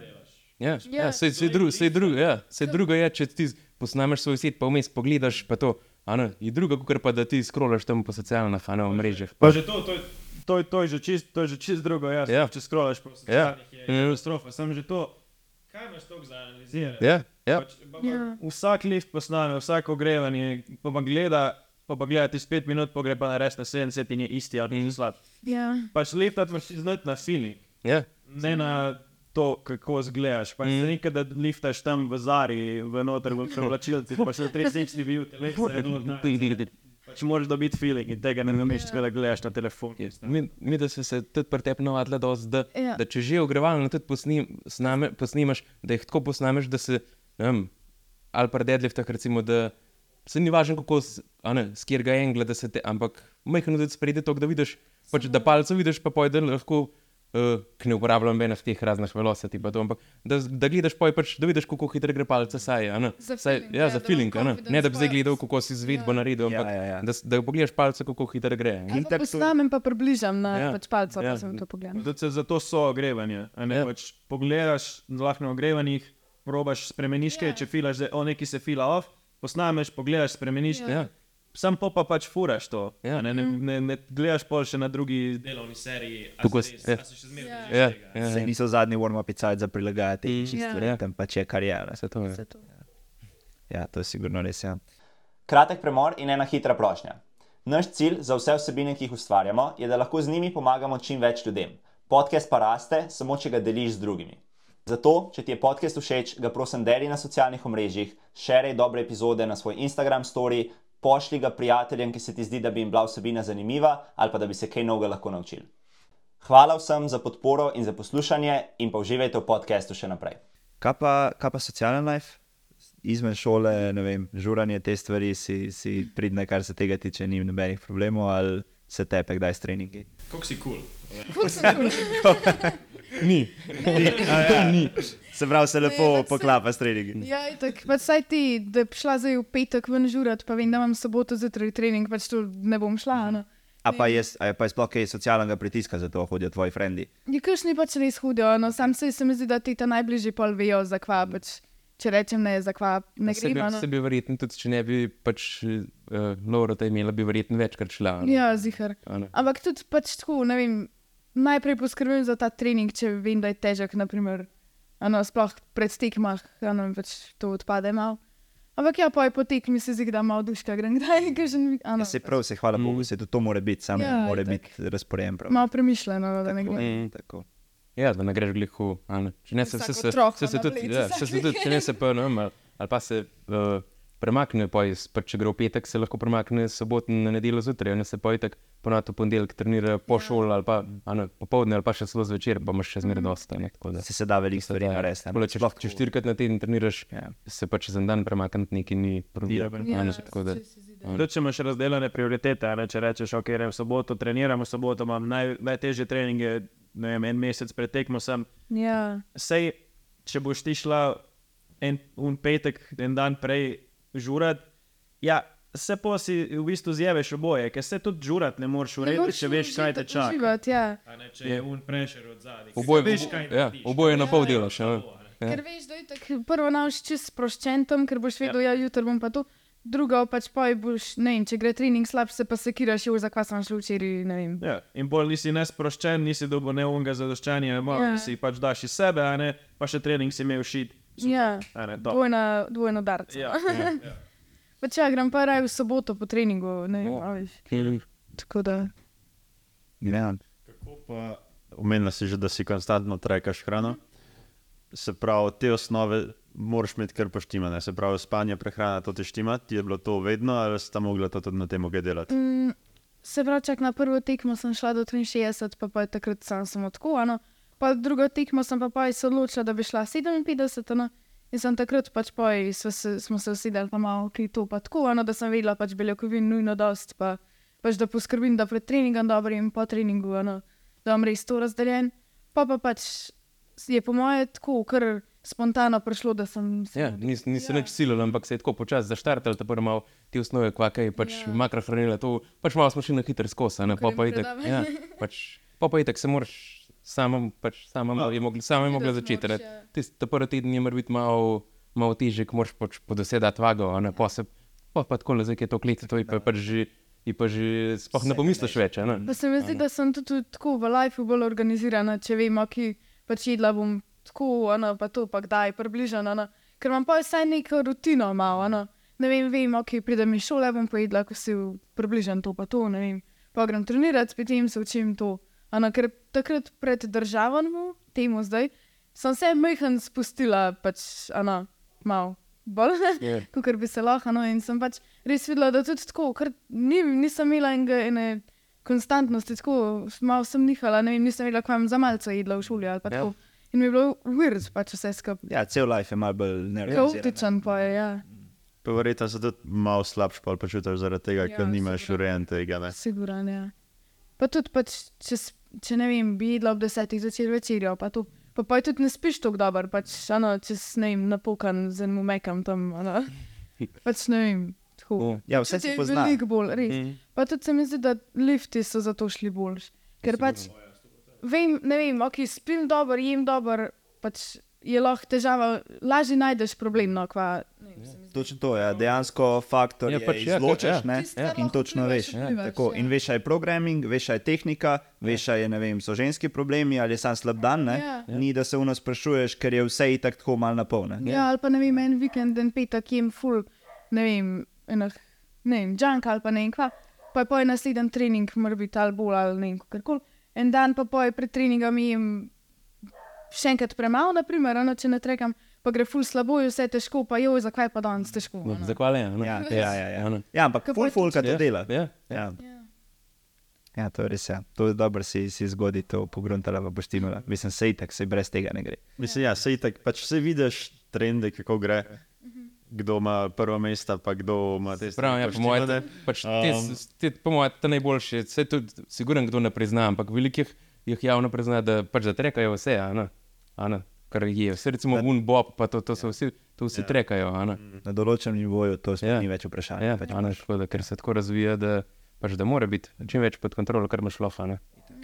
Ja. ja sej, sej, dru, sej, dru, ja, sej drugo je, če ti posnameš svoj svet, pa vmes pogledaš, pa to. a Ne, je drugo, kot pa da ti skrolaš tam po socialnih mrežah. Pa že to, to, je- to, je- to je že čist, to je že čist drugo, ja. Ja. Če scrollaš po Ja. socialnih, je Ja. katastrofa. Sem že to, kaj imaš to za analizirati? Ja, ja. Pač, pa, pa, Ja. Vsak lift posname, vsak ogrevanje, pa, pa gleda, pa, pa gleda ti spet minut, pa gre pa na res na 70 in je isti ali ni slab. Ja. Pač liftat moraš znati na feeling, ja. ne na to, kako zgledaš. Pač mm. nekaj, da liftaš tam v Zari, v noter v prevlačilci, pa še 3 bil telefon. Pač moraš dobiti feeling in tega ne nameš, yeah. da gledaš na telefon. Mi, mi da so se tudi pri tebi navadili, da, Ja. da če že ogrevalno tudi posnim, sname, posnimaš, da jih tako posnameš, da se, ne vem, ali pa deadliftah, recimo, da se ni važno, kako, ne, s kjer ga engla, da se te, ampak majhno da spredi to, da vidiš, pač, da palce vidiš, pa pojdi lahko. Uh, ki ne uporabljam več teh raznih velocity, pa to, ampak da, da gledaš, poj, pač, da vidiš, kako hitro gre palce, saj, a ne. Za Saj, feeling, ja, ja, za da feeling, a ne. ne da bi zdaj gledal, kako si izvedbo Ja. naredil, Ja, ampak ja, ja. Da, s- da pogledaš palce, kako hitro gre. Itak to- posnamem, pa približam na Ja. ja. pač palco, Ja. pa sem to pogledal. Zato so ogrevanje. a Ne, Ja. ja. pač pogledaš lahko na ogrevanjih, probaš spremeniš Ja. če filaš, da o neki se fila off, posnameš, pogledaš, spremeniš. Ja. Ja. Sam pa, pa pač furaš to. Ja. a Ne, ne, ne, ne gledaš pol še na drugi delovni seriji. a Tako se ja. se še zmeraj Ja. Ja, ja, ja. niso zadnji warm-up cajt za prilagajati, Mm. čisto Ja. ja. tam pač je karijera. Se to je. Vse to. Ja, to je sigurno res. Ja. Kratek premor in ena hitra prošnja. Naš cilj za vse vsebine, ki jih ustvarjamo, je, da lahko z njimi pomagamo čim več ljudem. Podcast pa raste, samo če ga deliš z drugimi. Zato, če ti je podcast všeč, ga prosim deli na socialnih omrežjih, širij dobre epizode na svoj Instagram story, pošlji ga prijateljem, ki se ti zdi, da bi jim bila vsebina zanimiva ali pa da bi se kaj novega lahko naučili. Hvala vsem za podporo in za poslušanje, in pa uživajte v podkastu še naprej. Kaj pa, kaj pa socialen life? Izven šole, ne vem, žuranje te stvari, si, si pridne, kar se tega tiče, ni nobenih problemov, ali se tepe kdaj s treningi. Kako si kul. Ful sem kul. Ni. Se pravi, se lepo Ne, pač poklapa s treningi. Ja, tako, pač saj ti, da bi šla zdaj v petek ven žurat, pa vem, da imam soboto zjutraj trening, pač tu ne bom šla. No. A pa je, a je pa je sploh kaj socialnega pritiska, zato hodijo tvoji frendi. Nikaš ni pač res hudijo, no, sam se, se mi zdi, da ti ta najbližji pol vejo, za kva, pač, če rečem ne, za kva ne Se bi, gremo. se No. bi verjetno tudi, če ne bi pač uh, Laura ta imela, bi verjetno večkrat šla. a ne. Ja, zihar. A. Ampak tudi pač tako, ne vem, najprej poskrbim za ta trening, če vem, da je težek, naprimer, ano, sploh pred tekmah, ano, pač to odpade malo. Ampak ja, pa je po tekmi se zdi, da malo duška grem, kdaj kažem. Ja, se prav, se hvala Bogu, se tudi to mora biti, samo Ja, mora itak. biti razporejen. prav. Malo premišljeno, da ne Tako, grem. Mm. tako. Ja, da ne greš glihu. ne. Če ne se, se, se, se, se plecu ja, se, se tudi, če ne se pa, ne vem, ali, ali pa se uh, premakne, pa iz, pa če gre v petek, se lahko premakne sobot na nedeljo zjutraj, ne se pa itek ponovno v ponedeljek trenira po šoli ali pa ne, popoldne ali pa še celo zvečer, pa imaš še zmeraj dosta. Ne, tako da. Se, se da veliko stvari narediti. Tako Če, Sploh če štirikrat na teden treniraš, Ja. se pa čez en dan premakniti neki ni problem. Ja, ne, tako da- Tudi če imaš razdeljene prioritete, a ne, če rečeš, ok, v soboto, treniram v soboto, imam naj, najtežje treninge, ne vem, en mesec pred tekmo sem. Ja, Sej, če boš ti šla en, en petek, en dan prej žurat, ja, se pa si v bistvu zjeveš oboje, ker se tudi žurat ne moreš urejati, če veš, kaj te čaka. Ja. A Ne, če je un prešer od zadaj. Oboje, veš, kaj ja, narediš. oboje na pol delaš. a ne. Ja. Ker veš, da je tako prvo nauč čist sproščen tam, ker boš vedel, ja, ja jutro bom pa to. Drugo pač poj boš, ne vem, če gre trening slab, se pa sekiraš, jo za kva sem šel včeraj, ne vem. Ja, in bolj nisi nesproščen, nisi dobil neunga zadoščanja, malo Ja. ja. si pač daš iz sebe, a ne, pa še trening si imel šit. Ja, A ne, dvojna, dvojno darca. Ja, ja. Pač ja, grem pa raje v soboto po treningu, ne vem, O. a veš. Tako da, Ja. Kako pa, omenila si že, da si konstantno trekaš hrano. Se pravi, te osnove moraš imeti kar poštimane. Se pravi, spanje, prehrana, to ti štima, ti je bilo to vedno, ali sta mogla to tudi na tem kaj delati? mm, se pravi, čak na prvo tekmo sem šla do 63, pa, pa je takrat sam sem tako, ano. Pa drugo tekmo sem pa, pa se odločila, da bi šla 57, ano. In sem takrat pač poj, smo se, smo se usedeli pa malo, ki to pa tako, ano, da sem vedela pač beljakovin nujno dost, pa pač da poskrbim, da pred treningom dobro in po treningu, ano, da imam res to razdeljen. Pa pa pač je po moje tako, kar spontano prišlo, da sem se. Ja, nis, nisi Ja. nič silil, ampak se je tako počasi zaštartal, da malo ti osnove kvakaj, pač Ja. makrohranila, to pač malo smo šli na hiter skos, a ne pa Gremo pa itek. Ja, pač, pa pa itek se moraš sama, pač sama No. je mogla, sama je mogla Videti začeti. ne. ja. Tisti ta prvi teden je mora biti malo, malo težje, ko moraš pač podosedati vago, a ne pa se, pa pa tako, zdaj je to klice, to je pa, pač že, je pa že, sploh ne pomisliš več, ne. Pa se mi zdi, da sem tudi tako v lifeu bolj organizirana, če vem, ki pač jedla bom tako, ano, pa to, pa kdaj, približano. ano. Ker imam pa vsaj neko rutino malo. ano. Ne vem, vem, ok, pridem iz šole, bom pojedla, ko si približan to, pa to, ne vem. Pa grem trenirati, spet jim se učim to. Ano, ker takrat pred državami, temu zdaj, sem se mehen spustila, pač, ano, malo bolj, Ja. kot bi se lahko. No, in sem pač res videla, da tudi tako, ker ni, nisem imela enega, ene konstantnosti, tako malo sem nihala, ne vem, nisem vedela, kaj imam za malce jedla v šoli ali pa Ja. tako. In mi je bilo weird, pač vse skupaj. Ja, cel life je malo bolj nerealen. Kaotičen pa je, ja, Pa verjetno se tudi malo slabš počutiš zaradi tega, Ja, ker nimaš urejen tega. Ne? siguran, ja. Pa tudi, pač, če, s- če ne vem, bi jedla ob desetih zvečer večerjo, pa to. Pa pa tudi ne spiš tako dobro, pač, ano, če si ne vem, napokan z enim mekam tam, ano. pač ne vem, tako. Ja, vse se je pozna. Veliko bolj, res. Mm. Pa tudi se mi zdi, da lifti so zato šli boljši. Ker pač, vem, ne vem, ok, spim dobro, jem dobro, pač je lahko težava, lažje najdeš problem. No, kva, ne vem, se mi zdi. Točno to je, ja. dejansko faktor Ja, je, pač, ja, izločiš ja, ne, kar in točno veš. vplivaš, Tako, ja. in veš, aj programming, veš, aj tehnika, veš, aj ne vem, so ženski problemi ali je sam slab dan. Ne? Ja. Ni da se v nas sprašuješ, ker je vse itak tako mal napolne. Ja, ali pa ne vem, en vikend, en petek jem full, ne vem, enak, ne vem, junk ali pa ne vem kva. Pa je pa je naslednji trening, mora biti ali bolj ali ne vem, karkoli. En dan pa je pred treningom jem še enkrat premalo, naprimer, ano, če ne trekam, pa gre full slabo, je vse težko, pa jo, zakaj pa danes težko. No, ano. Zakaj je? Ja, ja, ja, ja. Ano. ja ampak Kaj pa full je folka to Ja, dela. Ja, Ja. Ja. ja, to je res. Ja. To je dobro si, si zgodi to pogruntala, pa boš timala. Mislim, se itak, se brez tega ne gre. Mislim, ja, sej tak, pač vse vidiš trende, kako gre, kdo ima prvo mesto, pa kdo ima te Prav, ja, po mojem, pač te, Um, s- te, po mojem, te najboljše, vse tudi, siguren, kdo ne prizna, ampak velikih jih javno prizna, da pač da trekajo vse, a ne, a ne, kar je. Vse recimo un bob, pa to, to so vsi, to vsi ja. trekajo, a ne. Na določenem nivoju to Ja. ni več vprašanje. Ja, pač ne, tako da, ker se tako razvija, da, pač, da mora biti čim več pod kontrolo, kar imaš lofa, ne.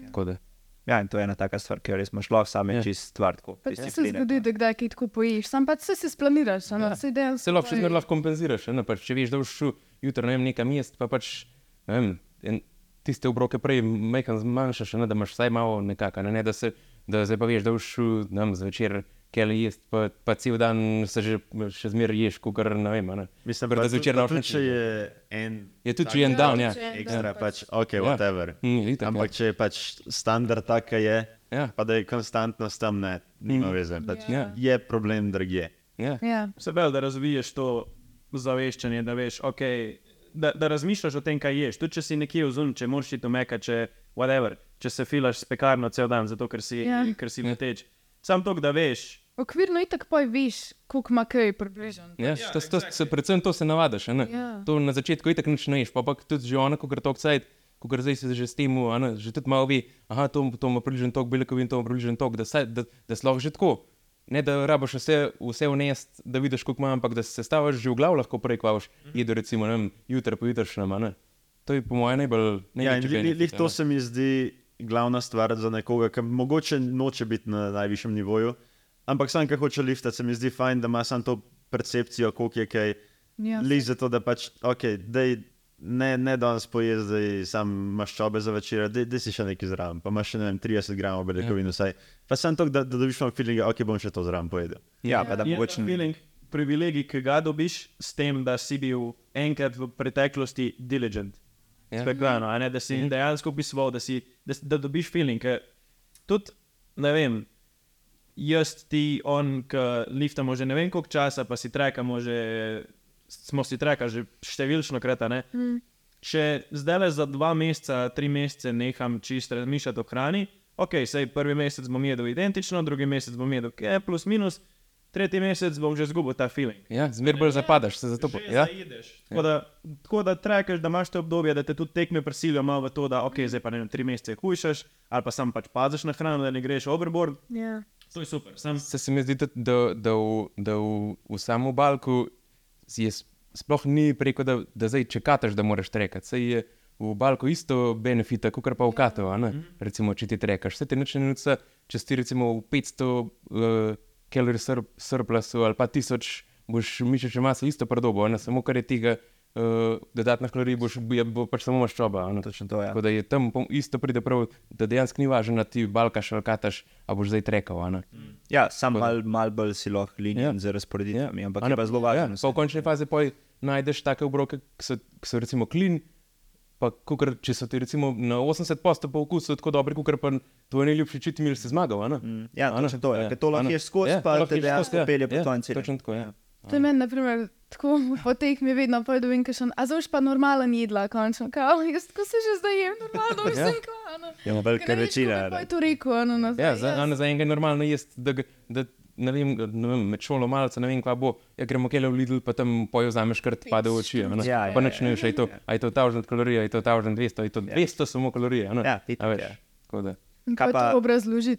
Tako da, Ja, in to je ena taka stvar, ki jo res imaš sam je Ja. čist stvar. Tako, Pač se zgodi, da kdaj kaj tako poješ, sam pač se si splaniraš, Ja. se dejansko. se lahko še zmeraj lahko kompenziraš, a ne, pač, če veš, da boš šel jutri, ne vem, nekam jest, pa pač, ne vem, en, tiste obroke prej majhen zmanjšaš, ne, da imaš vsaj malo nekako, ne, ne da se, da zdaj pa veš, da boš ne vem, zvečer, kaj jest, pa, pa cel dan se že še zmeraj ješ, kot ne vem, a ne. Mislim, da tudi, zvečer nič je en Je tudi, je en down, ja. je ekstra, dan, pač ok, Ja. whatever. Mm, itak, Ampak če je pač standard tak, kot je, Ja. pa da je konstantnost tam, ne, nima Mm. veze. Pač Ja. Je problem drugje. Ja. Ja. Se pravi, da razviješ to zaveščanje, da veš, okay, da, da razmišljaš o tem, kaj ješ. Tudi če si nekje vzun, če moraš iti umeka, če, whatever, če se filaš s pekarno cel dan, zato ker si, Ja. ker si leteč. Sam to, da veš. Okvirno itak poj veš, koliko ima kaj približno. Ja, to, to, se, predvsem to se navadiš. a ne. Ja. To na začetku itak nič ne ješ, pa pa tudi že ona, ko gre tok cajt, ko gre zdaj se že s tem, a ne, že tudi malo ve, aha, to, to ima približen tok, beljakovin, to ima približen tok, da, saj, da, da si lahko že tako. Ne da rabiš vse, vse vnest, da vidiš, koliko ima, ampak da se staviš že v glav, lahko prej kvaš, jedo recimo, ne vem, jutri po jutrišnjem, a ne. To je po mojem najbolj Ja, li- benefit, lih to se mi zdi glavna stvar za nekoga, ki mogoče noče biti na najvišjem nivoju, ampak sam, ki hoče liftati, se mi zdi fajn, da ima sam to percepcijo, koliko je kaj. Ja, Lih zato, da pač, ok, dej, ne, ne danes pojez, da sam maščobe za večer, da si še nekaj zraven, pa imaš še ne vem, 30 gramov beljakovin vsaj. Pa sem to, da, da dobiš malo feelinga, ok, bom še to zraven pojedel. Ja, pa da mogoče ta feeling, privilegij, ki ga dobiš s tem, da si bil enkrat v preteklosti diligent. Ja. Spektrano, a ne, da si dejansko pisoval, da, si, da, da dobiš feeling. ker Tudi, ne vem, jaz, ti, on, ki liftamo že ne vem koliko časa, pa si trekamo že, smo si trekali že številčno krat, a ne. Mm. Če zdaj le za dva meseca, tri mesece neham čisto razmišljati o hrani, ok, sej prvi mesec bom jedel identično, drugi mesec bom jedel kaj, plus minus, tretji mesec bom že izgubil ta feeling. Ja, zmer bolj zapadaš, se zato. Že Ja? zaideš. Tako da, tako da trekaš, da imaš to obdobje, da te tudi tekme prisilijo malo v to, da ok, zdaj pa ne vem, tri mesece hujšaš, ali pa sam pač paziš na hrano, da ne greš overboard. Ja. To je super. Sam Se, se mi zdi, tudi, da, da, v, da v, v samem balku s- sploh ni preko, da, da zdaj čekaš, da moraš trekati. Saj je v balku isto benefita, kot pa v a ne. Recimo, če ti trekaš. Vse ti neče nuca, če si recimo v 500 uh, kalorij sur, surplusu ali pa 1000, boš mišične mase isto predobo, ne samo kar je tega. Uh, dodatna kalorija boš, je, bo pač samo maščoba. Točno to, ja. Tako da je tam isto pride prav, da dejansko ni važno, da ti balkaš ali kataš, a boš zdaj trekal. ne. Ja, sam mal, mal bolj si lahko linijen Ja. z razporeditvami, ampak A je ne, pa zelo Ja, važno. pa v končni fazi pa najdeš take obroke, ki so, ki so recimo klin. Pa, kukor, če so ti recimo na 80 postov po okusu tako dobri, kot pa tvoj najljubši čiti mil, si zmagal. Mm, Ja, točno to je. Ja, ker To lahko ješ skozi, Ja, pa te dejansko ja. pelje po Ja, tvojem cilju. Točno tako, ja. To je meni, na primer, tako po tekmi vedno povedal, vem, kaj še. A zdaj pa normalen jedla, končno. Kao, jaz ko se že zdaj jem, normalno, Ja. vsem kao. Ja, velika večina. Pa ne. je to rekel, ono na Ja, za, ja. za enega je normalno jesti, da, da ne vem, ne vem, med šolo malce, ne vem, kva bo. Ja, gremo kele v Lidl, pa tam pojo vzameš, kar ti pade v oči. Ja, ja, pa nič ja, ne veš, a je to, a je to 1000 kalorij, a je to 1200, a je to 200 samo kalorij. Ja, A veš, ja. tako da. Kaj pa-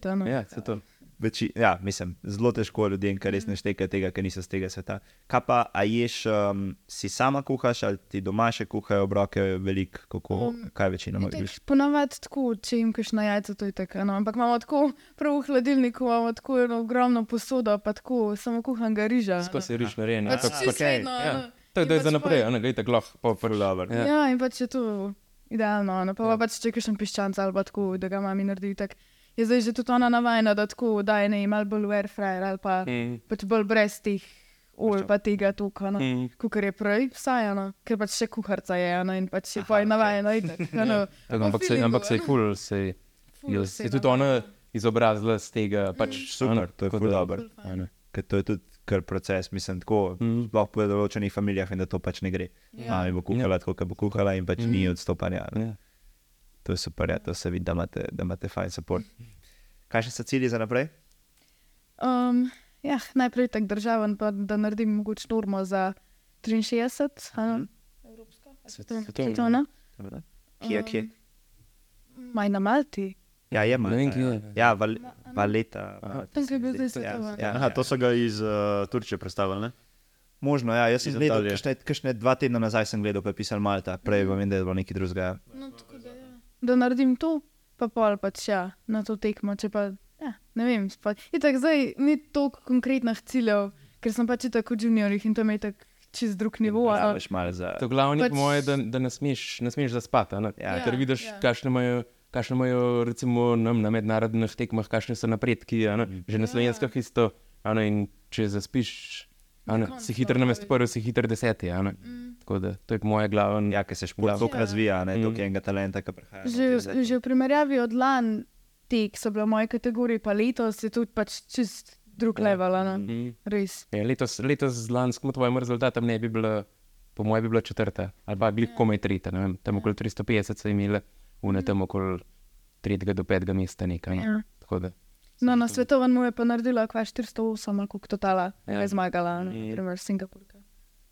ono. Ja, se to. Veči, ja, mislim, zelo težko ljudem, ki res ne štekajo tega, ker niso z tega sveta. Kaj pa, a ješ, um, si sama kuhaš ali ti doma še kuhajo obroke, veliko, kako, um, kaj večinoma Itak greš? Ponavadi tako, če jim kaš na jajca, to je tako. No. Ampak imamo tako, prav v hladilniku imamo tako eno ogromno posodo, pa tako samo kuhanga riža. no. Skozi riž narejen. Pač tako- čisto vedno, ja. ono. To je In da je pač za naprej, ne gre tako lahko, pa prvi dober. Ja. Ja. Ja, in pač je to idealno. No. Pa, ja. pač če kakšen piščanc ali pa tako, da ga mami naredi. Tak. Je zdaj že tudi ona navajena, da tako daje ne malo bolj v airfryer ali pa Mm. pač bolj brez teh olj, pa tega tukaj. No. Mm. Kukar je prej, vsaj eno, ker pač še kuharca je eno in pač je pa je navajena. itak, ono, Tako, po ampak se, ampak se je ono. ful, se je, je, se je tudi ona izobrazila z tega. Pač, Super, a ne, to je da- dobro. Ker to je tudi kar proces, mislim, tako. Mm. Sploh po določenih familijah in da to pač ne gre. Ja. Ja. Mami bo kuhala, tako kot bo kuhala in pač mm. ni odstopanja. Ja. To je super, ja, to se vidi, da imate, da imate fajn support. Kaj še so cilji za naprej? Um, ja, najprej tako državen, pa da naredim mogoče normo za 63, ali Svetovno. svetovno. Kje, Um, kje? Maj na Malti. Ja, je kje je. Ja, val, valeta. Aha. Tam je bil zdaj Ja, ja, Aha, to so ga iz uh, Turčije predstavili, ne? Možno, ja, jaz sem gledal, kakšne, dva tedna nazaj sem gledal, pa je pisal Malta, prej vem, da je bilo nekaj drugega. No, tako da, ja. naredim to, pa pol pač ja, na to tekmo. Če pa, ja, ne vem, pa, itak zdaj ni toliko konkretnih ciljev, ker sem pač tako v juniorjih in to me je tako čez drug nivo. a- Rabiš malo za... To glavni Pač- moje, da, da ne smeš, ne smeš zaspati. Ne? Ja. Ker vidiš, ja. kakšne imajo. Kakšne imajo, recimo, nam, na mednarodnih tekmah, kakšne so napredki, ne? že na slovenskih isto. Ne, in če zaspiš, si hiter na mestu prvi, si hiter deseti. a ne. Tako da to je moj glaven. Ja, ker se šport tako Ja. razvija, ne, Mm. toliko enega talenta, ki prihaja. Že, že v primerjavi od lan, te, ki so bile v moji kategoriji, pa letos je tudi pač čist drug ja. level, a ne? Mm. res. Ja, letos, letos z lanskim tvojim rezultatom ne bi bila, po mojem, bi bila četrta ali pa glih komaj tretja. ne vem, Tam okoli 350 so imeli, une tam okoli tretjega do petega mesta nekaj. No. Ja. Tako da. No, na svetovnem mu je pa naredila kva 408, ali koliko totala Ja. je zmagala, Ja. na primer Singapurka.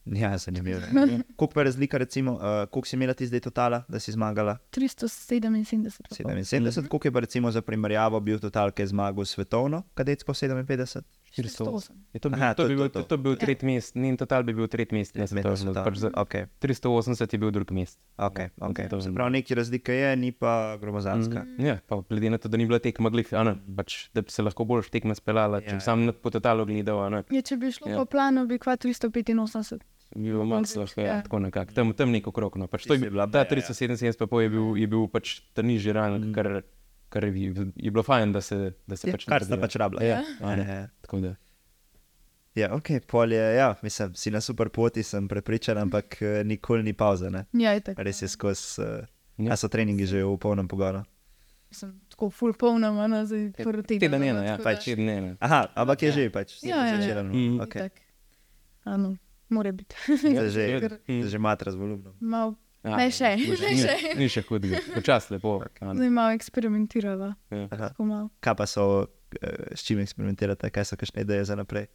Ja, zanimivo. Koliko je razlika, recimo, uh, koliko si imela ti zdaj totala, da si zmagala? 377. pa pol. 77, koliko je pa recimo za primerjavo bil total, ki je zmagal svetovno, kadetsko 57? 408. Je to, bil, Aha, to, to- bi bil, to- to, to bil tretji mest, njen total bi bil tretji mest, ne svetovno. Pač za Okay, 380 je bil drugi mest. okay, okay. To- Se pravi, neki razlika je, ni pa gromozanska. Mm, ja, pa glede na to, da ni bila tekma glih, a ne, pač, da bi se lahko bolj tekma speljala, če Ja. bi sam na- po totalu gledal, ne, Ja, če bi šlo Ja. ja. po planu, bi kva 385. bi bilo max lahko, ja, Ja. tako nekako, tam, tam neko krok. No. Pač je je bila ta meja, ja. 377 pa je bil, je bil pač ta nižji rang, mm. kar, kar je, je bilo fajn, da se, da se Ja, pač kar sta pač rabila. Ja, Ja, a ne, ja. tako da. Ja, ok, pol je, ja, mislim, si na super poti, sem prepričan, ampak eh, nikoli ni pauza, ne? Ja, je tako. Res je skozi, uh, Ja. ja. so treningi že v polnem pogonu. Sem tako full polna, mana zdaj prvi teden. Teden no, ena, ja, pač teden ena. Aha, ampak je že, pač, Ja, ja, ja. začela, no, Mm. okay. Ano, mora biti. Zdaj že, zdaj že matra z volumnom. Mal, Ja, Ne še, ni- ne ni- še. Ni še hudega, počas lepo. zdaj malo eksperimentirala. Ja. Malo. Kaj pa so, eh, s čim eksperimentirate, kaj so kakšne ideje za naprej?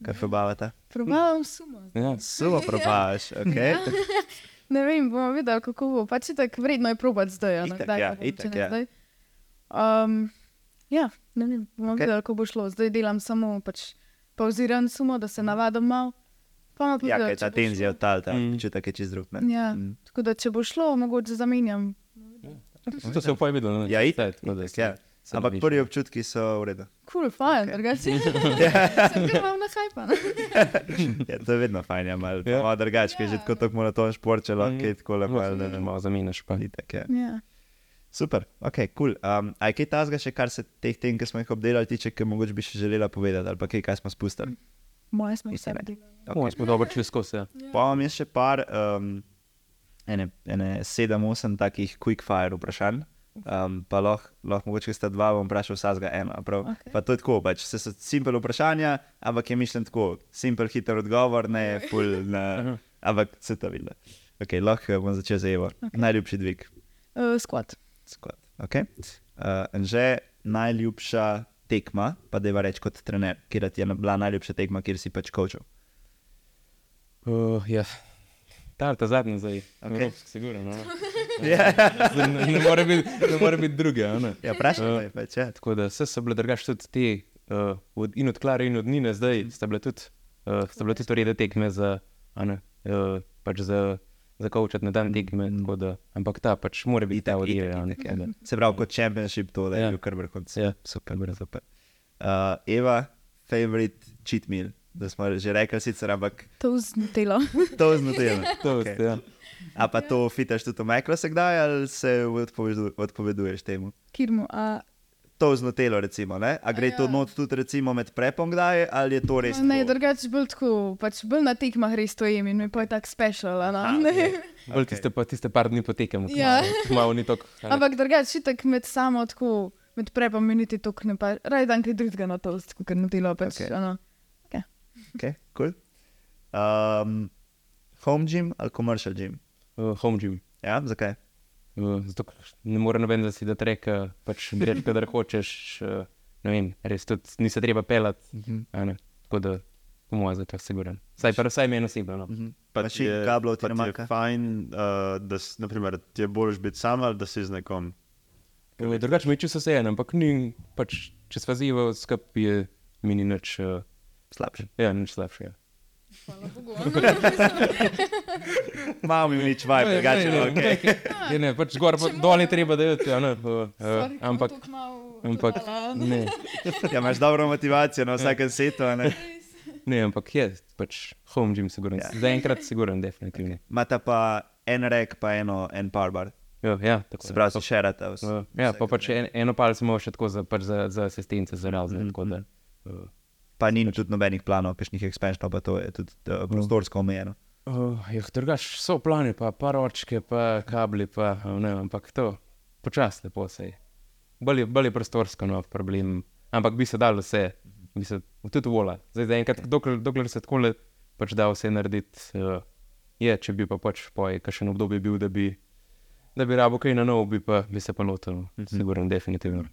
Kaj probavate? Probavam sumo. Ja. Sumo probavaš, ok. Ne vem, bomo videli, kako bo. Pač je tako vredno je probati zdaj. Itak, ja, itak, ja. zdaj. Um, ja, ne vem, bomo Ok. okay. videli, kako bo šlo. Zdaj delam samo pač pauziran sumo, da se navadim malo. Pa Ja, kaj če ta tenzija od tal, ta Mm. čutek je čez drug. Ja, Mm. tako da če bo šlo, mogoče zamenjam. To se je videl. ne? Ja, itak, Tako da itak, ja. Ampak dobiš. prvi občutki so v redu. Kul, fajn, drugače. Sem ga imel na hajpa. ne. Ja, to je vedno fajn, ja, malo Ja. ja. drugače, ker je že tako tako monoton šport, če lahko Mm. je tako lepo. ali ne. Malo zamenjaš pa. Itak, ja. Ja. Super, ok, kul. Cool. Um, a je kaj tazga še, kar se teh tem, ki smo jih obdelali, tiče, ki mogoče bi še želela povedati, ali pa kaj, kaj smo spustili? Moje smo vse delali. Okay. Smo dobro čez skozi. Ja. Pa imam jaz še par, um, ene, ene sedem, osem takih quick fire vprašanj. Um, pa lahko, lahko mogoče če sta dva, bom vprašal vsakega eno. prav. Okej. Pa to je tako, pač se so simpel vprašanja, ampak je mišljen tako, simpel, hiter odgovor, ne full, na, ampak se to vidi. Ok, lahko bom začel z Evo. Okay. Najljubši dvig. Uh, squat. Squat. Okay. Uh, že najljubša tekma, pa da je reči kot trener, kjer ti je bila najljubša tekma, kjer si pač kočil. Uh, ja. Ta, ta zadnja zdaj. Okej. Sigurno. No. Ja, Zdaj Ne, ne more biti ne more biti druge. ja vprašaj, Ja. uh, pač, ja. Tako da vse so bile drugače tudi te, uh, od, in od Klare, in od Nine, zdaj sta bile tudi, uh, sta bile tudi urede tekme za, ne, uh, pač za, za kavčat na dan tekme. tako Da, ampak ta pač mora biti ta tako ja. da- Se pravi, kot championship Ja. je bil kar vrhunec. Ja. Super, super, super. Uh, Eva, favorite cheat meal, da smo že rekli sicer, ampak To z Nutelo. to znotelo. To, Okej. ja. A pa to fitaš tudi v kdaj ali se odpovedu, odpoveduješ temu? Kirmu. A, To znotelo recimo, ne? A gre A to ja. not tudi recimo med prepom kdaj ali je to res? ne, drugače bolj tako, pač bolj na tekmah res to jem in mi pa je tako special. a A, Ne? okej. Bolj tiste, pa tiste par dni potekamo. Ja. Malo ni tako. Ampak drugače, tako med samo tako, med prepom mi niti tok ne pa, raj dan kaj drugega na to, kot Nutelo pač. Okej. Okay. Okay, cool. um, home gym ali commercial gym? Uh, home gym. Ja, zakaj? Uh, zato ne more noben da si da treka, pač greš, kadar hočeš. Uh, ne vem, res tudi ni se treba pelati. a ne. Tako da, po mojem, zato je siguren. Saj pa vsaj meni osebno. No. Pa Mašin, ti je, kablov ti pa je fajn, uh, da naprimer, ti je boljš biti sam ali da si z nekom. Drugače mi je čisto vseeno, ampak ni, pač, če sva ziva skupaj, je mi ni nič, uh, Slabše. ja, nič slabše. Ja. Malo mi nič vaj, drugače. ne, Okay. Ja, ne, pač gor, pa dol je treba, da je to, ja, ne, uh, uh, ampak, ampak, ne, Ja, imaš dobro motivacijo na vsakem setu, a ne? ne, ampak je, pač home gym, siguren. Ja. Ja. Zaenkrat siguren, definitivno. Imata pa en rek, pa eno, en powerbar. Ja, ja, tako Se pravi, si šerata. vse- Uh, ja, vse, pa pač je. en, eno palce imamo še tako za, pač za, za asistence, za razne. Mm -hmm. Pa ni tudi nobenih planov, kakšnih ekspansionov, pa to je tudi uh, prostorsko omejeno. uh, jah, drugač so plani, pa paročke, pa kabli, pa ne, ampak to počasi lepo se je. Bolj je, bolj je prostorsko nov problem, ampak bi se dalo vse, bi se tudi vola. Zdaj, zaenkrat, dokler, dokler se tako le pač da vse narediti, uh, je, če bi pa pač poj, kakšen obdobje bil, da bi, da bi rabo kaj na novo, bi, pa, bi se pa lotil, mm -hmm. sigurno, definitivno.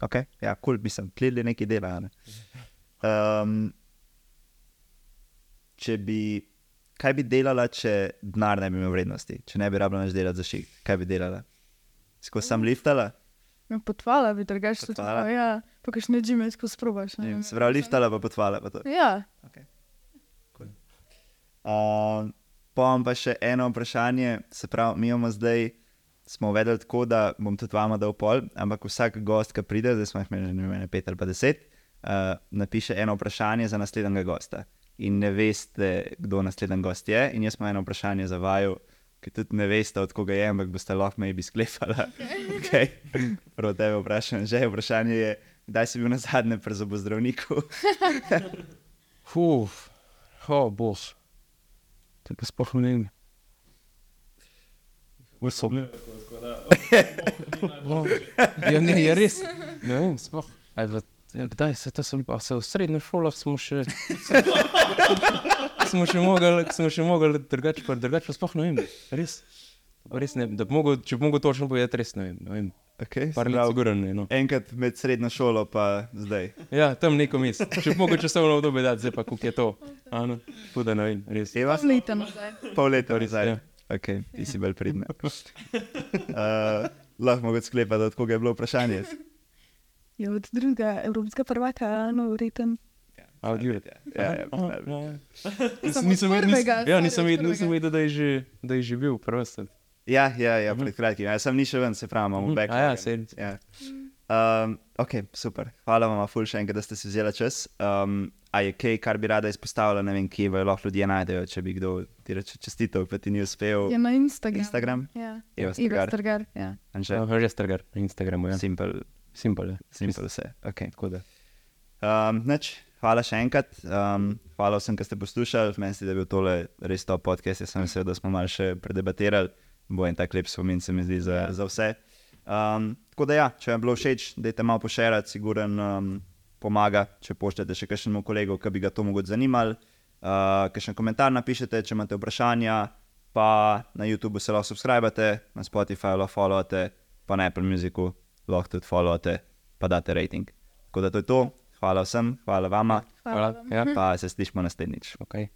Ok, ja, kul, cool, mislim, klili nekaj dela. Ne? Um, če bi, kaj bi delala, če denar ne bi imel vrednosti, če ne bi rabila več delati za šik, kaj bi delala? Skozi sam liftala, Ja, potvala bi drugače tudi. Potvala? tako, Ja, pa kakšne džime tako sprobaš. ne se pravi liftala, pa potvala. Pa to. Ja, Uh, pa imam pa še eno vprašanje, se pravi, mi imamo zdaj, smo uvedli tako, da bom tudi vama dal pol, ampak vsak gost, ki pride, zdaj smo jih imeli ne vem, pet ali pa deset, uh, napiše eno vprašanje za naslednjega gosta. In ne veste, kdo naslednji gost je. In jaz imam eno vprašanje za vaju, ki tudi ne veste, od koga je, ampak boste lahko me bi sklepali. Okay. Prvo tebe vprašam, že vprašanje je, kdaj si bil na zadnje pri zobozdravniku? Uf, oh, bož. To pa sploh ne vem. Vso. Ja, ne, je res. Ne vem, sploh. Aj, v, ja, kdaj se to sem pa se v srednjih šolah smo še. smo še mogli, smo še mogli drugače, pa drugače pa sploh ne vem. Res. Res ne, da bi mogel, če bi mogel točno povedati, res ne vem. Ne vem. Okay, Par let zgornje. No. Enkrat med srednjo šolo, pa zdaj. Ja, tam neko mis. Če bi mogel časovno obdobje dati, zdaj pa kako je to. Ano, Huda ne vem, res. Eva, Leta nazaj. pol leta nazaj. Ja. Okay, ti si bolj pridna. Uh, lahko mogoče sklepati, od koga je bilo vprašanje. Je od drugega evropskega prvaka, no, verjetno. A, od Jure. Ja, ja, ja. ja, ja. Nisem od vedel, nisem, ja, vedel, da je že, da je že bil prvost. ja, ja, ja pred kratkim. Ja, sem ni še ven, se pravi, imamo Mhm. back. Ja, sej. Ja. Um, ok, super. Hvala vam ful še enkrat, da ste si vzeli čas. Um, a je kaj, kar bi rada izpostavila, ne vem, kje jo lahko ljudje najdejo, če bi kdo ti reče čestitev, pa ti ni uspel. Je na Instagramu. Instagram, Ja. Eva Iva Strgar. Strgar. Ja. Anže, Ja, že strgar na Instagramu. Ja. Simple, Simple. Ja. simple vse. Okay. Um, nič, hvala še enkrat. Um, hvala vsem, ki ste poslušali. Meni se je bil tole res top podcast. Jaz sem vesel, da smo malo še predebatirali. Bo en tak lep spomin, se mi zdi, za, za vse. Um, tako da ja, če vam je bilo všeč, dajte malo pošerati, siguren um, pomaga, če pošljete še kakšnemu kolegu, ki bi ga to mogoče zanimalo. Uh, kakšen komentar napišete, če imate vprašanja, pa na YouTubu se lahko subskrbite, na Spotifyju lahko followate, pa na Apple Musicu lahko tudi followate, pa date rating. Tako da to je to. Hvala vsem, hvala vama, Hvala. Ja, pa se slišmo naslednjič. okay.